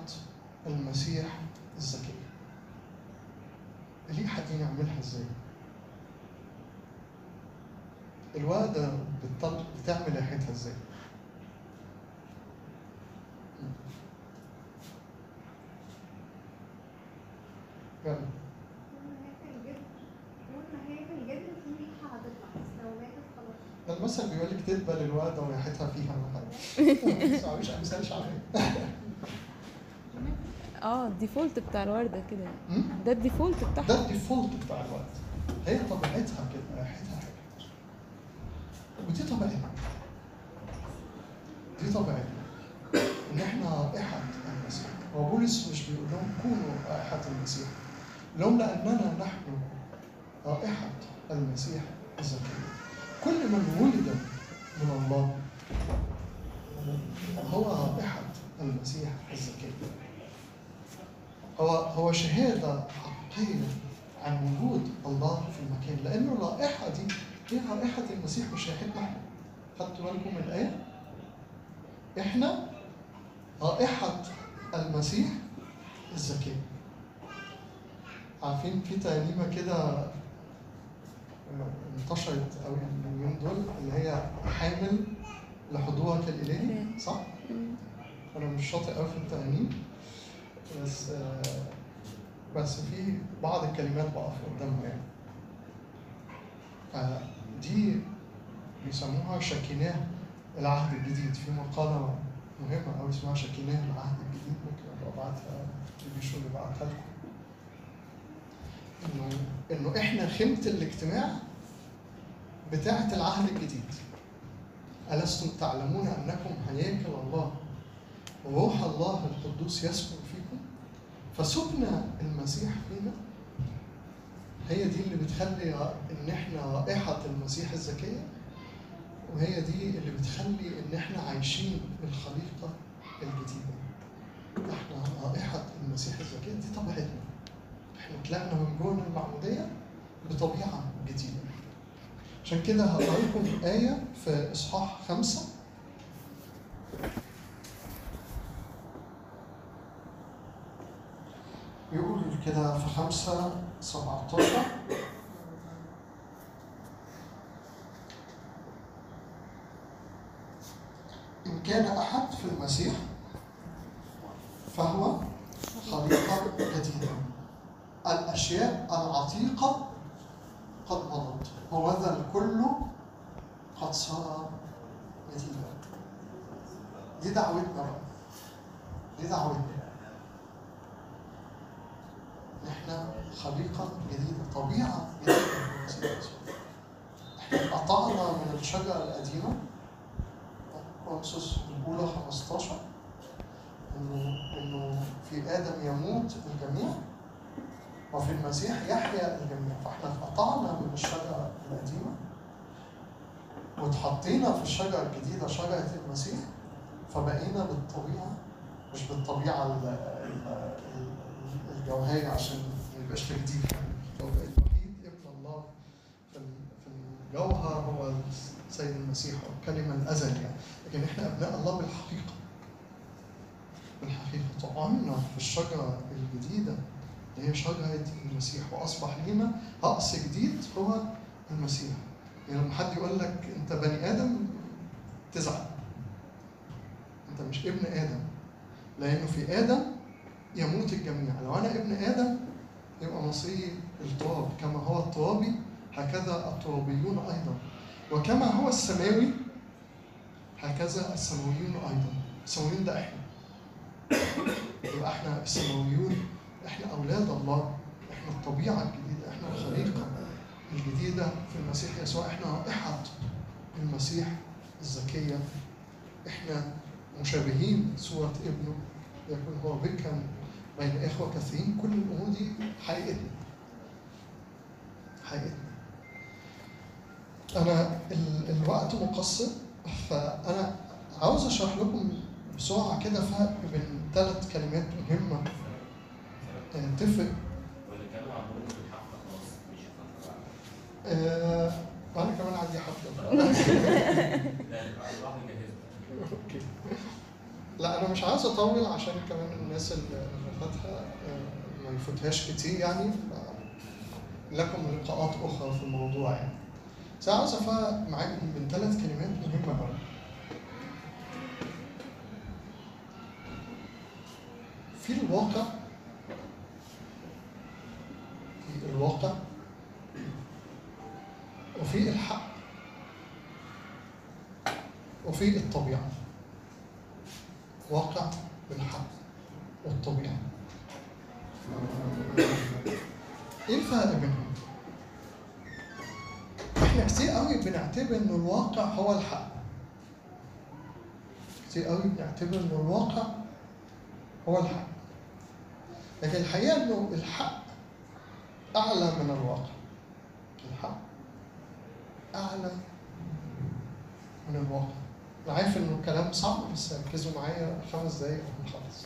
Speaker 1: المسيح الذكية ليه حد يعملها إزاي؟ الوردة بتطل... بتعمل ريحتها إزاي؟ ده المثل بيقول لك تدبل الوردة وريحتها فيها ولا حاجة ما تسمعوش أمثال شعبية
Speaker 3: آه ال default بتاع الوردة كده
Speaker 1: أمم؟
Speaker 3: ده ال default ده بتاعها
Speaker 1: الديفولت بتاع الورد. هي طبيعتها كده ريحتها حلوة ودي طبيعتنا. دي طبيعتنا. إن إحنا رائحة المسيح. هو بولس مش بيقول لهم كونوا رائحة المسيح. لهم لأننا نحن رائحة المسيح الزكية كل من ولد من الله هو رائحة المسيح الزكية هو هو شهادة حق حقيقية عن وجود الله في المكان لأنه الرائحة دي هي رائحة المسيح مش ريحتنا إحنا خدتوا بالكم من الآية؟ إحنا رائحة المسيح الزكية عارفين في ترنيمة كده انتشرت قوي اليومين دول اللي هي حامل لحضورك الإلهي صح؟ أنا مش شاطر قوي في الترنيم بس بس في بعض الكلمات بقف قدامها يعني. فدي بيسموها شكيناه العهد الجديد. في مقالة مهمة أوي اسمها شكيناه العهد الجديد ممكن أبقى أبعتها اللي بعتها لكم. إنه إنه إحنا خيمة الاجتماع بتاعة العهد الجديد. ألستم تعلمون أنكم هياكل الله؟ وروح الله القدوس يسكن فيكم. فسكن المسيح فينا. هي دي اللي بتخلي إن إحنا رائحة المسيح الزكية وهي دي اللي بتخلي إن إحنا عايشين الخليقة الجديدة. إحنا رائحة المسيح الزكية دي طبيعتنا. إحنا طلعنا من جوه المعمودية بطبيعة جديدة. عشان كده هقرأ لكم آية في إصحاح خمسة يقول كده في خمسة سبعتاشر. إن كان أحد في المسيح فهو خليقة جديدة. الأشياء العتيقة قد مضت وذا الكل قد صار جديدا. دي دعوتنا بقى. دي دعوتنا. إحنا خليقة جديدة طبيعة جديدة في المسيح يسوع. إحنا قطعنا من الشجرة القديمة كورنثوس الأولى 15 إنه إنه في آدم يموت الجميع وفي المسيح يحيا الجميع فإحنا قطعنا من الشجرة القديمة واتحطينا في الشجرة الجديدة شجرة المسيح فبقينا بالطبيعة مش بالطبيعة ال- ال- الجوهرية عشان ما يبقاش تجديد يعني. هو بقى الوحيد ابن الله في ال- في الجوهر هو السيد المسيح هو الكلمة الأزل يعني. لكن إحنا أبناء الله بالحقيقة. بالحقيقة. طعمنا في الشجرة الجديدة اللي هي شجرة المسيح. وأصبح لينا رأس جديد هو المسيح. يعني لما حد يقول لك أنت بني آدم تزعل. أنت مش ابن آدم. لأنه في آدم يموت الجميع. لو أنا ابن آدم يبقى مصيري التراب. كما هو الترابي هكذا الترابيون أيضا. وكما هو السماوي هكذا السماويون أيضا. السماويون ده إحنا. يبقى إحنا السماويون إحنا أولاد الله. إحنا الطبيعة الجديدة. إحنا الخليقة الجديدة في المسيح يسوع. إحنا رائحة المسيح الزكية. إحنا مشابهين. صورة ابنه يكون هو بكرا بين إخوة كثيرين كل الأمور دي حقيقتنا. حقيقتنا. ال- الوقت مقصر فأنا عاوز أشرح لكم بسرعة كده فرق بين ثلاث كلمات مهمة.
Speaker 5: آه،
Speaker 1: تفرق. آه، وأنا كمان عندي نجهزها أوكي. لا أنا مش عايز أطول عشان كمان الناس اللي فاتحة آه، ما يفوتهاش كتير يعني لكم لقاءات أخرى في الموضوع يعني. بس عاوز أفرق معاكم بين ثلاث كلمات مهمة قوي في الواقع في الواقع وفي الحق وفي الطبيعة. واقع بالحق والطبيعة. إيه الفرق بينهم؟ إحنا كتير قوي بنعتبر ان الواقع هو الحق. كتير قوي بنعتبر ان الواقع هو الحق. لكن الحقيقة إنه الحق أعلى من الواقع. الحق أعلى من الواقع. أنا عارف إنه الكلام صعب بس ركزوا معايا خمس دقايق وهنخلص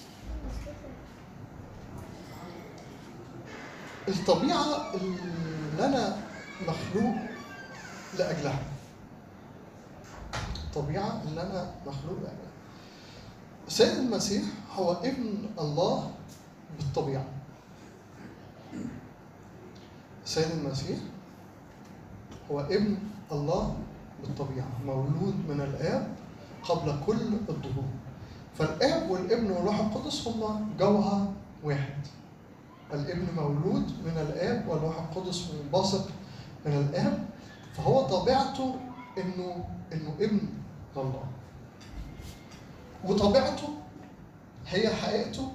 Speaker 1: الطبيعة اللي أنا مخلوق لأجلها. الطبيعة اللي أنا مخلوق لأجلها. سيد المسيح هو ابن الله بالطبيعة. سيد المسيح هو ابن الله بالطبيعة. مولود من الآب قبل كل الظهور. فالآب والابن والروح القدس هما جوهر واحد. الابن مولود من الآب والروح القدس منبثق من الآب فهو طبيعته إنه إنه ابن الله. وطبيعته هي حقيقته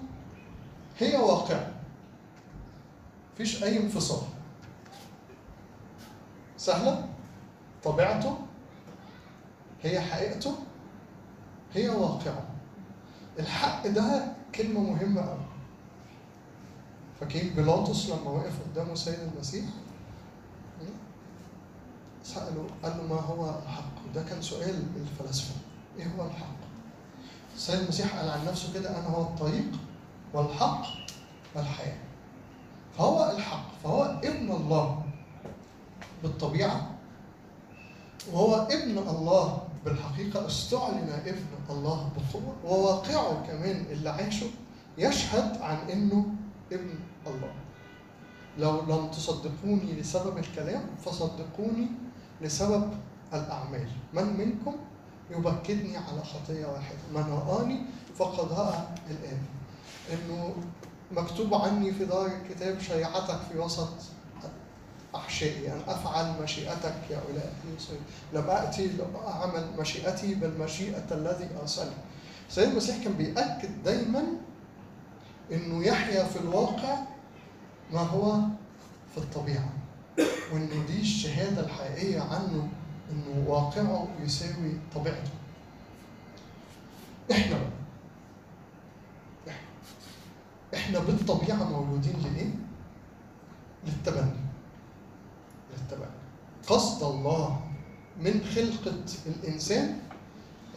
Speaker 1: هي واقعة. مفيش أي انفصال. سهلة؟ طبيعته هي حقيقته هي واقعة. الحق ده كلمة مهمة أوي. فاكرين بيلاطس لما وقف قدامه سيد المسيح؟ سأله قال له ما هو الحق؟ وده كان سؤال الفلاسفة. إيه هو الحق؟ السيد المسيح قال عن نفسه كده أنا هو الطريق والحق والحياة. فهو الحق فهو ابن الله بالطبيعة. وهو ابن الله بالحقيقة استعلن ابن الله بالقوة وواقعه كمان اللي عاشه يشهد عن إنه ابن الله. لو لم تصدقوني لسبب الكلام فصدقوني لسبب الأعمال. من منكم يبكتني على خطية واحدة؟ من رآني فقد رأى الآب إنه مكتوب عني في دار الكتاب شيعتك في وسط أحشائي أن أفعل مشيئتك يا إلهي لم أأتي لأعمل مشيئتي بل مشيئة الذي أرسلني. سيد المسيح كان بيأكد دايما إنه يحيا في الواقع ما هو في الطبيعة وإنه دي الشهادة الحقيقية عنه إنه واقعه يساوي طبيعته. إحنا بقى إحنا إحنا بالطبيعة مولودين لإيه؟ للتبني للتبني. قصد الله من خلقة الإنسان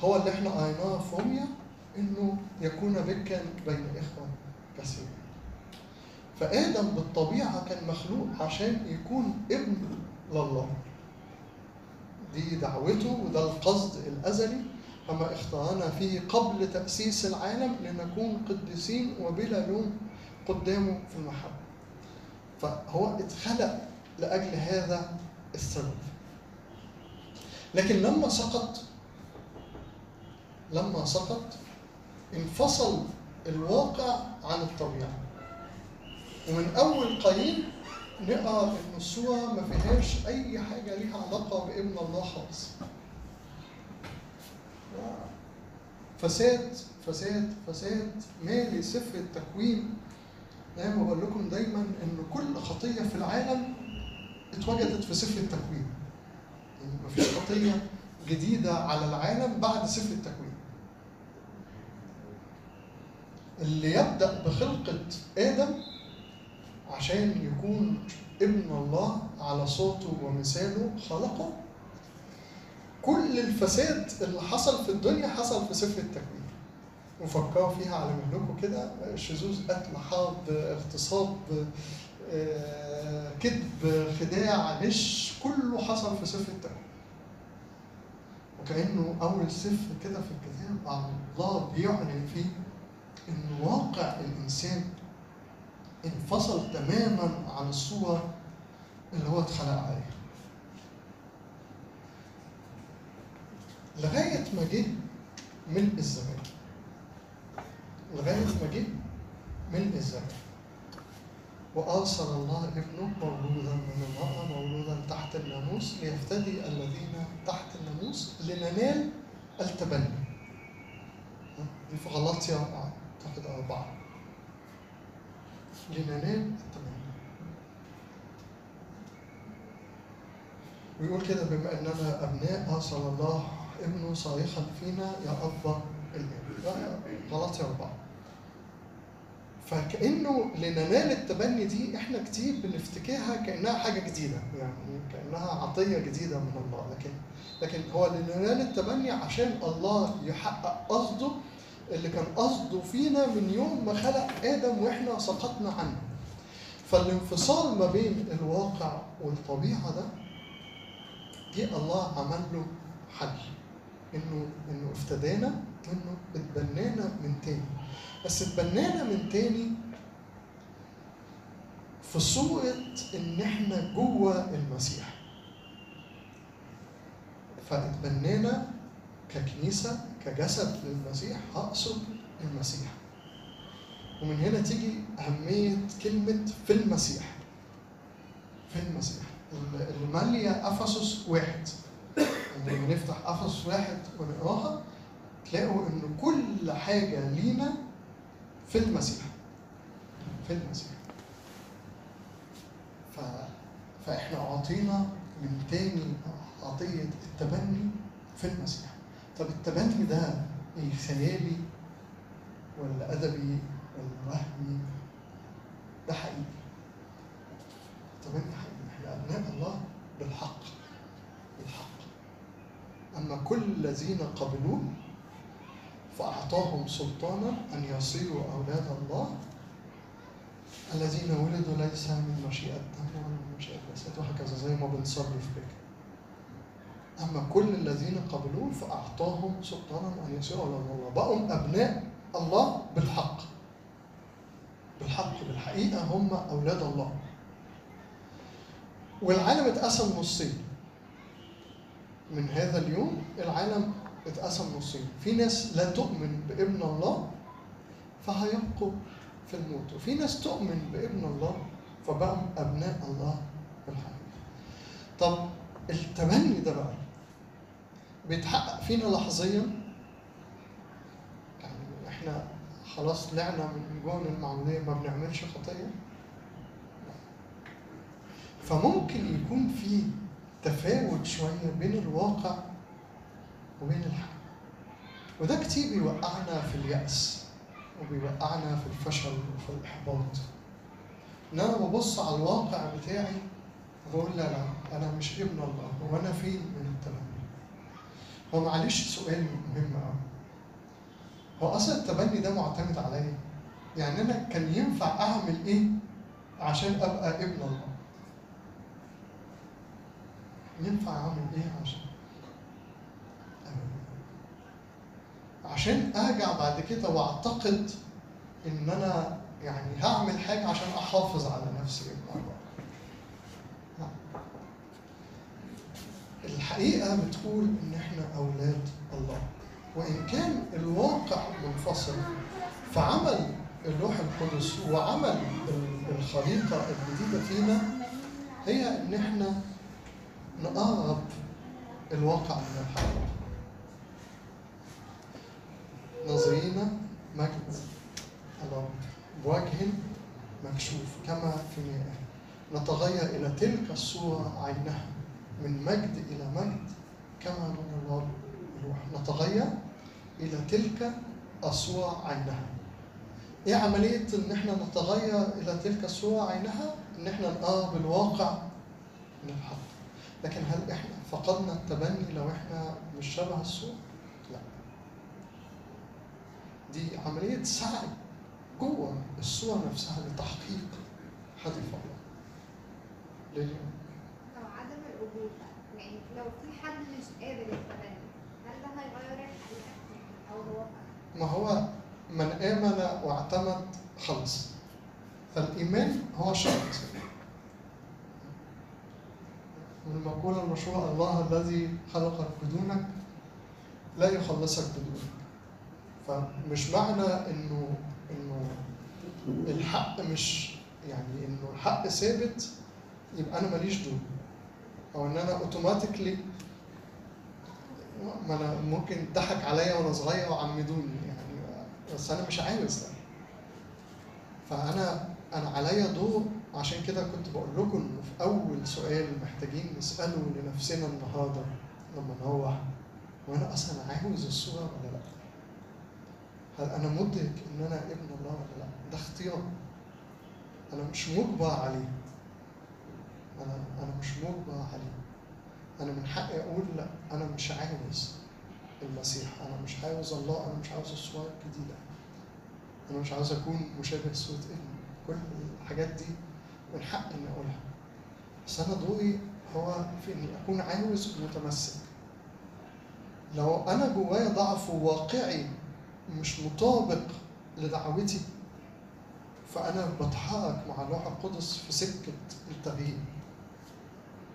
Speaker 1: هو اللي إحنا قريناه في إنه يكون بكا بين إخوة كثيرين فآدم بالطبيعة كان مخلوق عشان يكون ابن لله. دي دعوته وده القصد الأزلي أما اختارنا فيه قبل تأسيس العالم لنكون قديسين وبلا لوم قدامه في المحبة. فهو اتخلق لأجل هذا السبب. لكن لما سقط لما سقط انفصل الواقع عن الطبيعة ومن أول قايين نقرأ إن الصورة ما فيهاش أي حاجة ليها علاقة بابن الله خالص. فساد فساد فساد مالي سفر التكوين زي ما بقول لكم دايما إن كل خطية في العالم اتوجدت في سفر التكوين. يعني مفيش خطية جديدة على العالم بعد سفر التكوين. اللي يبدأ بخلقة آدم عشان يكون ابن الله على صوته ومثاله خلقه. كل الفساد اللي حصل في الدنيا حصل في سفر التكوين. وفكروا فيها على مهلكم كده. شذوذ قتل حرب اغتصاب آه، كذب خداع غش كله حصل في سفر التكوين. وكأنه أول سفر كده في الكتاب الله بيعلن فيه إن واقع الإنسان انفصل تماما عن الصورة اللي هو اتخلق عليها. لغاية ما جه ملء الزمان. لغاية ما جه ملء الزمان. وأرسل الله ابنه مولودا من المرأة مولودا تحت الناموس ليفتدي الذين تحت الناموس لننال التبني. دي في غلطية أعتقد أربعة لننال التبني ويقول كده بما أننا أبناء أرسل الله ابنه صارخا فينا يا ابا الاب غلطي اربعه فكأنه لننال التبني دي إحنا كتير بنفتكرها كأنها حاجة جديدة يعني كأنها عطية جديدة من الله. لكن لكن هو لننال التبني عشان الله يحقق قصده اللي كان قصده فينا من يوم ما خلق آدم وإحنا سقطنا عنه. فالانفصال ما بين الواقع والطبيعة ده جه الله عمل له حل. إنه إنه افتدانا إنه اتبنانا من تاني. بس اتبنانا من تاني في صورة إن إحنا جوه المسيح. فاتبنانا ككنيسة كجسد للمسيح أقصد المسيح. ومن هنا تيجي أهمية كلمة في المسيح. في المسيح. اللي مالية أفسس واحد. لما نفتح أفسس واحد ونقراها تلاقوا إن كل حاجة لينا في المسيح. في المسيح. ف... فإحنا أعطينا من تاني عطية التبني في المسيح. طب التبني ده إيه خيالي ولا أدبي ولا وهمي؟ ده حقيقي. التبني حقيقي؟ إحنا أبناء الله بالحق بالحق. أما كل الذين قبلوه فأعطاهم سلطانا أن يصيروا أولاد الله. الذين ولدوا ليس من مشيئة دم ولا من مشيئة جسد وهكذا زي ما بنصلي في بكر أما كل الذين قبلوه فأعطاهم سلطانا أن يصيروا أولاد الله. بقوا أبناء الله بالحق. بالحق بالحقيقة هم أولاد الله. والعالم اتقسم نصين. من هذا اليوم العالم اتقسم نصين. في ناس لا تؤمن بابن الله فهيبقوا في الموت. وفي ناس تؤمن بابن الله فبقوا أبناء الله بالحقيقة. طب التبني ده بقى بيتحقق فينا لحظيا. يعني إحنا خلاص طلعنا من جون المعمودية ما بنعملش خطية. فممكن يكون في تفاوت شوية بين الواقع وبين الحق. وده كتير بيوقعنا في اليأس وبيوقعنا في الفشل وفي الإحباط. إن أنا ببص على الواقع بتاعي بقول لا لا أنا مش ابن الله هو أنا فين؟ هو معلش سؤال مهم هو أصلا التبني ده معتمد عليا؟ يعني أنا كان ينفع أعمل إيه عشان أبقى ابن الله؟ ينفع أعمل إيه عشان. عشان أرجع بعد كده وأعتقد إن أنا يعني هعمل حاجة عشان أحافظ على نفسي ابن الله لا. الحقيقة بتقول إن إحنا أولاد الله. وإن كان الواقع منفصل فعمل الروح القدس وعمل الخليقة الجديدة فينا هي إن إحنا نقرب الواقع من الحقيقة نظرينا مجد الرب بوجه مكشوف كما في مياه نتغير إلى تلك الصورة عينها. من مجد إلى مجد كما الله الروح نتغير إلى تلك الصورة عينها. إيه عملية إن إحنا نتغير إلى تلك الصورة عينها؟ إن إحنا نقرب الواقع من الحق. لكن هل إحنا فقدنا التبني لو إحنا مش شبه الصورة؟ لا. دي عملية سعي جوه الصورة نفسها لتحقيق هدف الله. لليوم. ما هو من آمن واعتمد خلص. فالإيمان هو شرط. والمقولة المشهورة الله الذي خلقك بدونك لا يخلصك بدونك فمش معنى إنه إنه الحق مش يعني إنه الحق ثابت يبقى أنا ماليش دون أو إن أنا أوتوماتيكلي ما أنا ممكن ضحك عليا وأنا صغير وعمدوني يعني بس أنا مش عاوز ده فأنا أنا عليا دور عشان كده كنت بقول لكم إنه في أول سؤال محتاجين نسأله لنفسنا النهارده لما نروح وأنا أصلا عاوز الصورة ولا لأ؟ هل أنا مدرك إن أنا ابن الله ولا لأ؟ ده اختيار أنا مش مجبر عليه أنا أنا مش مجبر عليه أنا من حقي أقول لأ أنا مش عاوز المسيح. أنا مش عاوز الله أنا مش عاوز الصور الجديدة. أنا مش عاوز أكون مشابه صورة ابني. كل الحاجات دي من حق إني أقولها. بس أنا ضوئي هو في إني أكون عاوز متمسك. لو أنا جوايا ضعف واقعي مش مطابق لدعوتي فأنا بتحرك مع الروح القدس في سكة التغيير.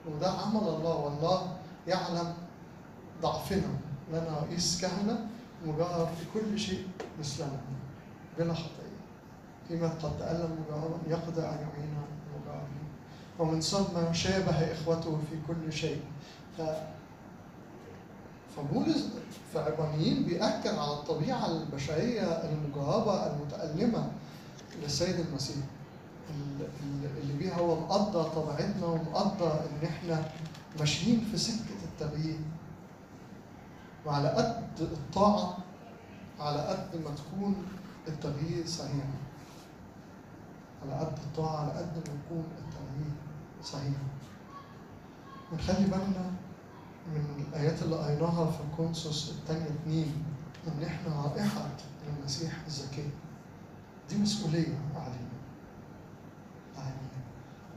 Speaker 1: وده عمل الله والله يعلم ضعفنا لنا رئيس كهنة مجرب في كل شيء مثلنا بلا خطيه فيما قد تألم مجربا يقدر أن يعين المجربين ومن ثم شابه إخوته في كل شيء. ف فبولس في عبرانيين بيأكد على الطبيعة البشرية المجربة المتألمة للسيد المسيح. ال- ال- اللي بيها هو مقدر طبيعتنا ومقدر إن إحنا ماشيين في سكة التغيير. وعلى قد الطاعة على قد ما تكون التغيير صحيح. على قد الطاعة على قد ما يكون التغيير صحيح. ونخلي بالنا من الآيات اللي قريناها في كونسوس الثانية اتنين إن إحنا رائحة المسيح الزكية دي مسؤولية علينا علينا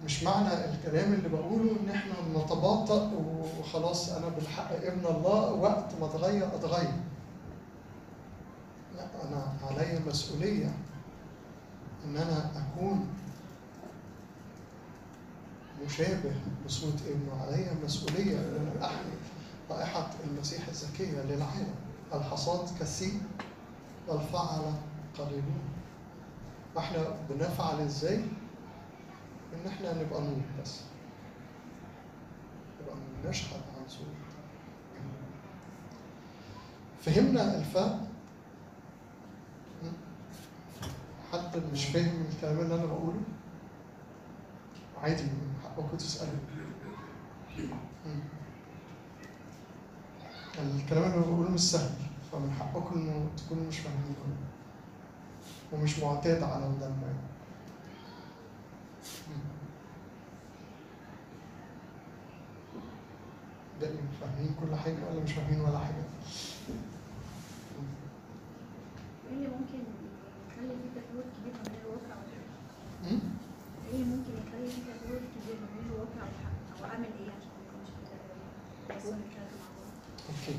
Speaker 1: مش معنى الكلام اللي بقوله إن إحنا نتباطأ وخلاص أنا بالحق ابن الله وقت ما أتغير أتغير. لا أنا عليا مسؤولية إن أنا أكون مشابه بصورة ابنه. علي مسؤولية أن أنا أحمل رائحة المسيح الزكية للعالم. الحصاد كثير والفعل قليلون. وإحنا بنفعل إزاي؟ إن إحنا نبقى نور بس. نبقى نشهد عن صورة فهمنا الفرق م? حد مش فاهم الكلام اللي أنا بقوله؟ عادي من حقكم تسألوا م. الكلام اللي بقوله مش سهل فمن حقكم تكونوا مش فاهمين ومش معتاد على الدم باقي فاهمين كل حاجة ولا مش فاهمين ولا حاجة؟
Speaker 6: إيه اللي ممكن يخلي في تفاوت كبير ما بين الواقع والحق؟ إيه اللي ممكن يخلي في تفاوت كبير ما بين الواقع والحق؟ أو اعمل إيه عشان ما يكونش في تفاوت؟
Speaker 1: أوكي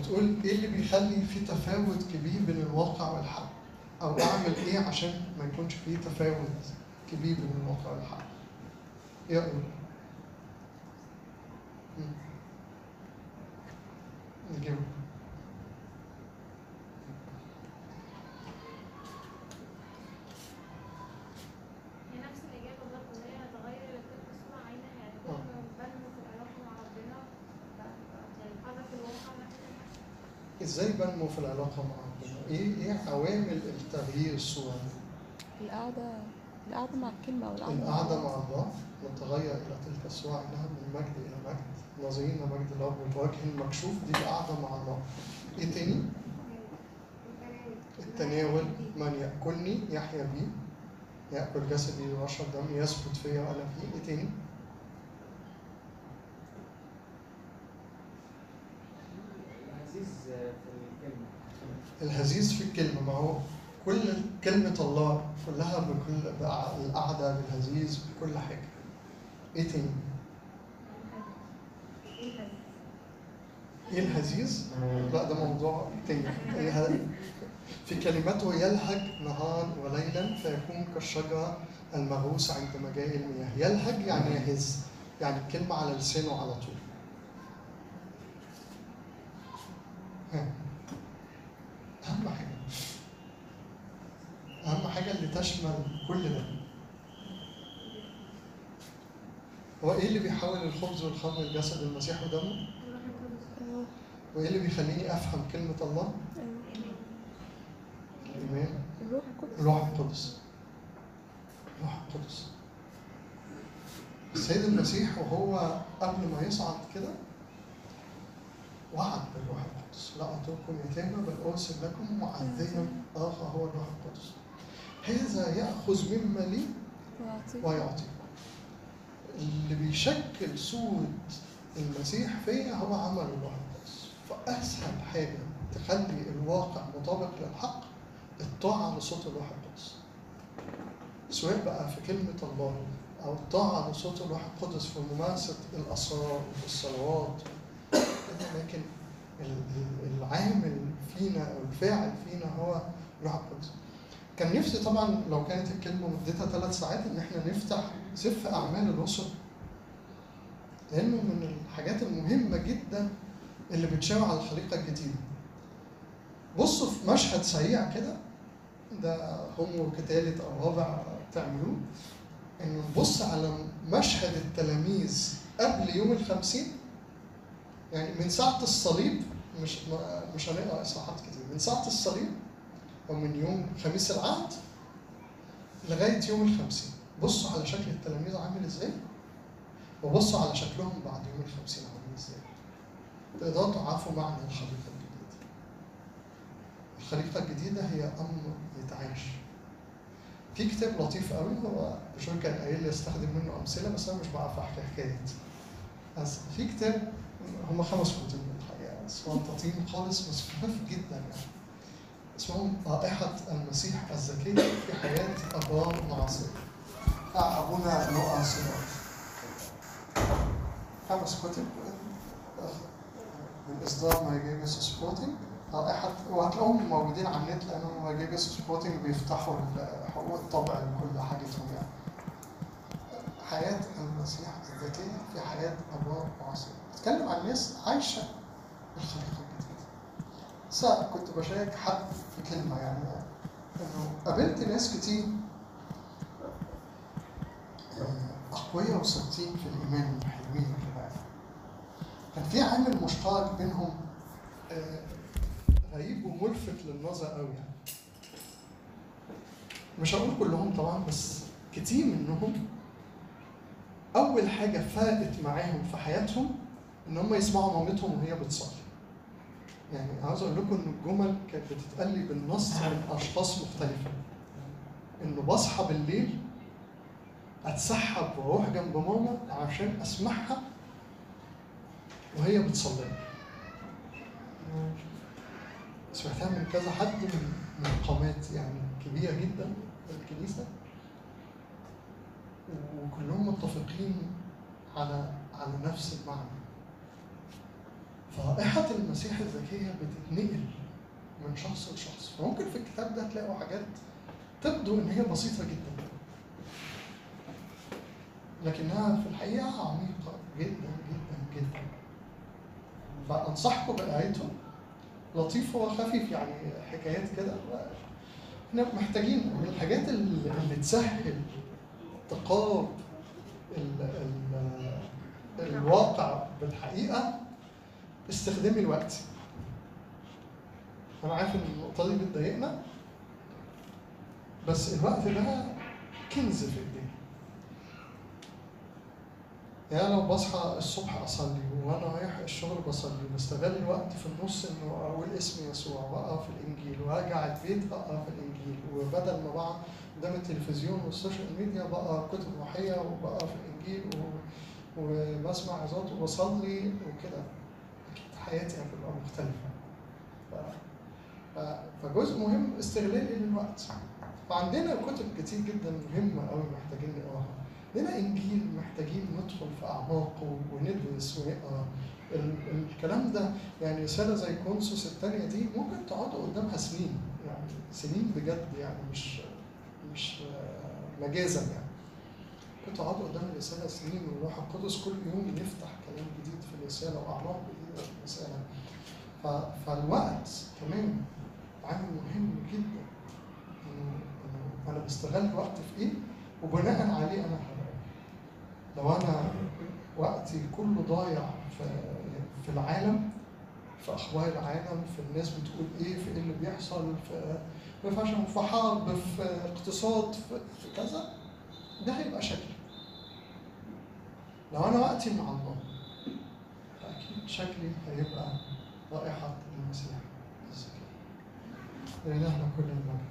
Speaker 1: بتقول إيه اللي بيخلي في تفاوت كبير بين الواقع والحق أو أعمل إيه عشان ما يكونش في تفاوت كبير بين الواقع والحق إيه رأيك؟ مم. نجاوب
Speaker 7: هي نفس الإجابة برضه إن هي هتغير تلك الصورة عينها يعني
Speaker 1: كل آه.
Speaker 7: ما بنمو في العلاقة مع ربنا ب- يعني نتحرك الواقع ناحية الحق.
Speaker 1: إزاي بنمو في العلاقة مع ربنا؟ إيه إيه عوامل التغيير الصورة دي؟
Speaker 3: مع الكلمة والقعدة مع القعدة
Speaker 1: الله. نتغير إلى تلك الصورة إنها من مجد إلى مجد نظرين مجد الرب الوجه المكشوف دي القعدة مع الله إيه تاني؟
Speaker 6: التناول
Speaker 1: من يأكلني يحيا بي يأكل جسدي ويشرب دمي يثبت فيا وأنا فيه إيه تاني؟
Speaker 4: العزيز في الكلمة
Speaker 1: الهزيز في الكلمة ما هو كل كلمة الله كلها بكل القعدة بالهزيز بكل حاجة إيه تاني؟ إيه الهزيز؟ لا ده موضوع تاني إيه في كلمته يلهج نهارا وليلا فيكون كالشجرة المغروسة عند مجاري المياه يلهج يعني يهز يعني الكلمة على لسانه على طول. أهم حاجة أهم حاجة اللي تشمل كل ده. هو إيه اللي بيحول الخبز والخمر لجسد المسيح ودمه؟ وإيه اللي بيخليني أفهم كلمة الله؟ الايمان
Speaker 3: الروح القدس. الروح
Speaker 1: القدس. الروح القدس السيد المسيح وهو قبل ما يصعد كده وعد بالروح القدس. لا أترككم يتامى بل أرسل لكم معزيا آخر هو الروح القدس. هذا يأخذ مما لي
Speaker 3: ويعطيك.
Speaker 1: ويعطي اللي بيشكل صورة المسيح فيا هو عمل الروح القدس فأسهل حاجة تخلي الواقع مطابق للحق الطاعة لصوت الروح القدس. سواء بقى في كلمة الله أو الطاعة لصوت الروح القدس في ممارسة الأسرار والصلوات. لكن ال- ال- العامل فينا أو الفاعل فينا هو الروح القدس. كان نفسي طبعا لو كانت الكلمة مدتها ثلاث ساعات إن إحنا نفتح سفر أعمال الرسل لأنه من الحاجات المهمة جدا اللي بتشاور على الخليقة الجديدة. بصوا في مشهد سريع كده ده هم كتالت أو رابع تعملوه إنه نبص على مشهد التلاميذ قبل يوم الخمسين يعني من ساعة الصليب مش مش هنقرأ إصحاحات كتير من ساعة الصليب أو من يوم خميس العهد لغاية يوم الخمسين. بصوا على شكل التلاميذ عامل إزاي؟ وبصوا على شكلهم بعد يوم الخمسين عامل إزاي. تقدروا تعرفوا معنى الخليقة الجديدة الخليقة الجديدة هي أمر يتعاش في كتاب لطيف قوي هو بشوي كان قايل لي استخدم منه أمثلة بس أنا مش بعرف أحكي حكايات في كتاب هم خمس كتب الحقيقة بس منطقين خالص بس خفاف جدا يعني. اسمهم رائحة المسيح الذكية في حياة أبرار معاصرة بتاع أبونا نوع سينار خمس كتب من إصدار مايجيبس سبورتنج رائحة وهتلاقوهم موجودين على النت لأنهم مايجيبس سبورتنج بيفتحوا ال- حقوق الطبع لكل حاجتهم يعني. حياة المسيح الذكية في حياة أبرار معاصرة بتكلم عن ناس عايشة الخليقة بس كنت بشارك حد في كلمة يعني إنه قابلت ناس كتير آه، أقوياء وثابتين في الإيمان وحلوين كده. كان في عامل مشترك بينهم آه، غريب وملفت للنظر قوي يعني. مش هقول كلهم طبعا بس كتير منهم أول حاجة فرقت معاهم في حياتهم إن هم يسمعوا مامتهم وهي بتصلي. يعني عاوز أقول لكم إن الجمل كانت بتتقال لي بالنص من أشخاص مختلفة. إنه بصحى بالليل أتسحب وأروح جنب ماما عشان أسمعها وهي بتصلي. سمعتها من كذا حد من قامات يعني كبيرة جدا في الكنيسة وكلهم متفقين على على نفس المعنى فرائحة المسيح الذكية بتتنقل من شخص لشخص. فممكن في الكتاب ده تلاقوا حاجات تبدو إن هي بسيطة جدا. لكنها في الحقيقة عميقة جدا جدا جدا. فأنصحكم بقرايته. لطيف وخفيف يعني حكايات كده. إحنا محتاجين من الحاجات اللي تسهل تقارب ال ال الواقع بالحقيقة استخدام الوقت. أنا عارف إن النقطة دي بتضايقنا بس الوقت ده كنز في إيدينا يعني لو بصحى الصبح أصلي وأنا رايح الشغل بصلي وبستغل الوقت في النص إنه أقول اسم يسوع وأقرأ في الإنجيل وأرجع البيت أقرأ في الإنجيل وبدل ما بقعد قدام التلفزيون والسوشيال ميديا بقرأ كتب روحية وبقرأ في الإنجيل و... وبسمع عظات وبصلي وكده. حياتي هتبقى. ف... فجزء مهم استغلالي للوقت؟ فعندنا كتب كتير جدا مهمة أوي محتاجين نقراها. عندنا إنجيل محتاجين ندخل في أعماقه وندرس ونقرأ. ال- الكلام ده يعني رسالة زي كونسوس التانية دي ممكن تقعدوا قدامها سنين. يعني سنين بجد يعني مش مش مجازا يعني. ممكن تقعدوا قدام الرسالة سنين والروح القدس كل يوم يفتح كلام جديد في الرسالة وأعماق ف- فالوقت كمان عامل مهم جدا. إنه أنا بستغل الوقت في إيه؟ وبناء عليه أنا هبقى لو أنا وقتي كله ضايع في في العالم في أخبار العالم في الناس بتقول إيه في إيه اللي بيحصل في في فشل في حرب في اقتصاد في, في كذا ده هيبقى شكلي لو أنا وقتي مع الله شكلي هيبقى رائحة المسيح الزكي لإلهنا كل المجد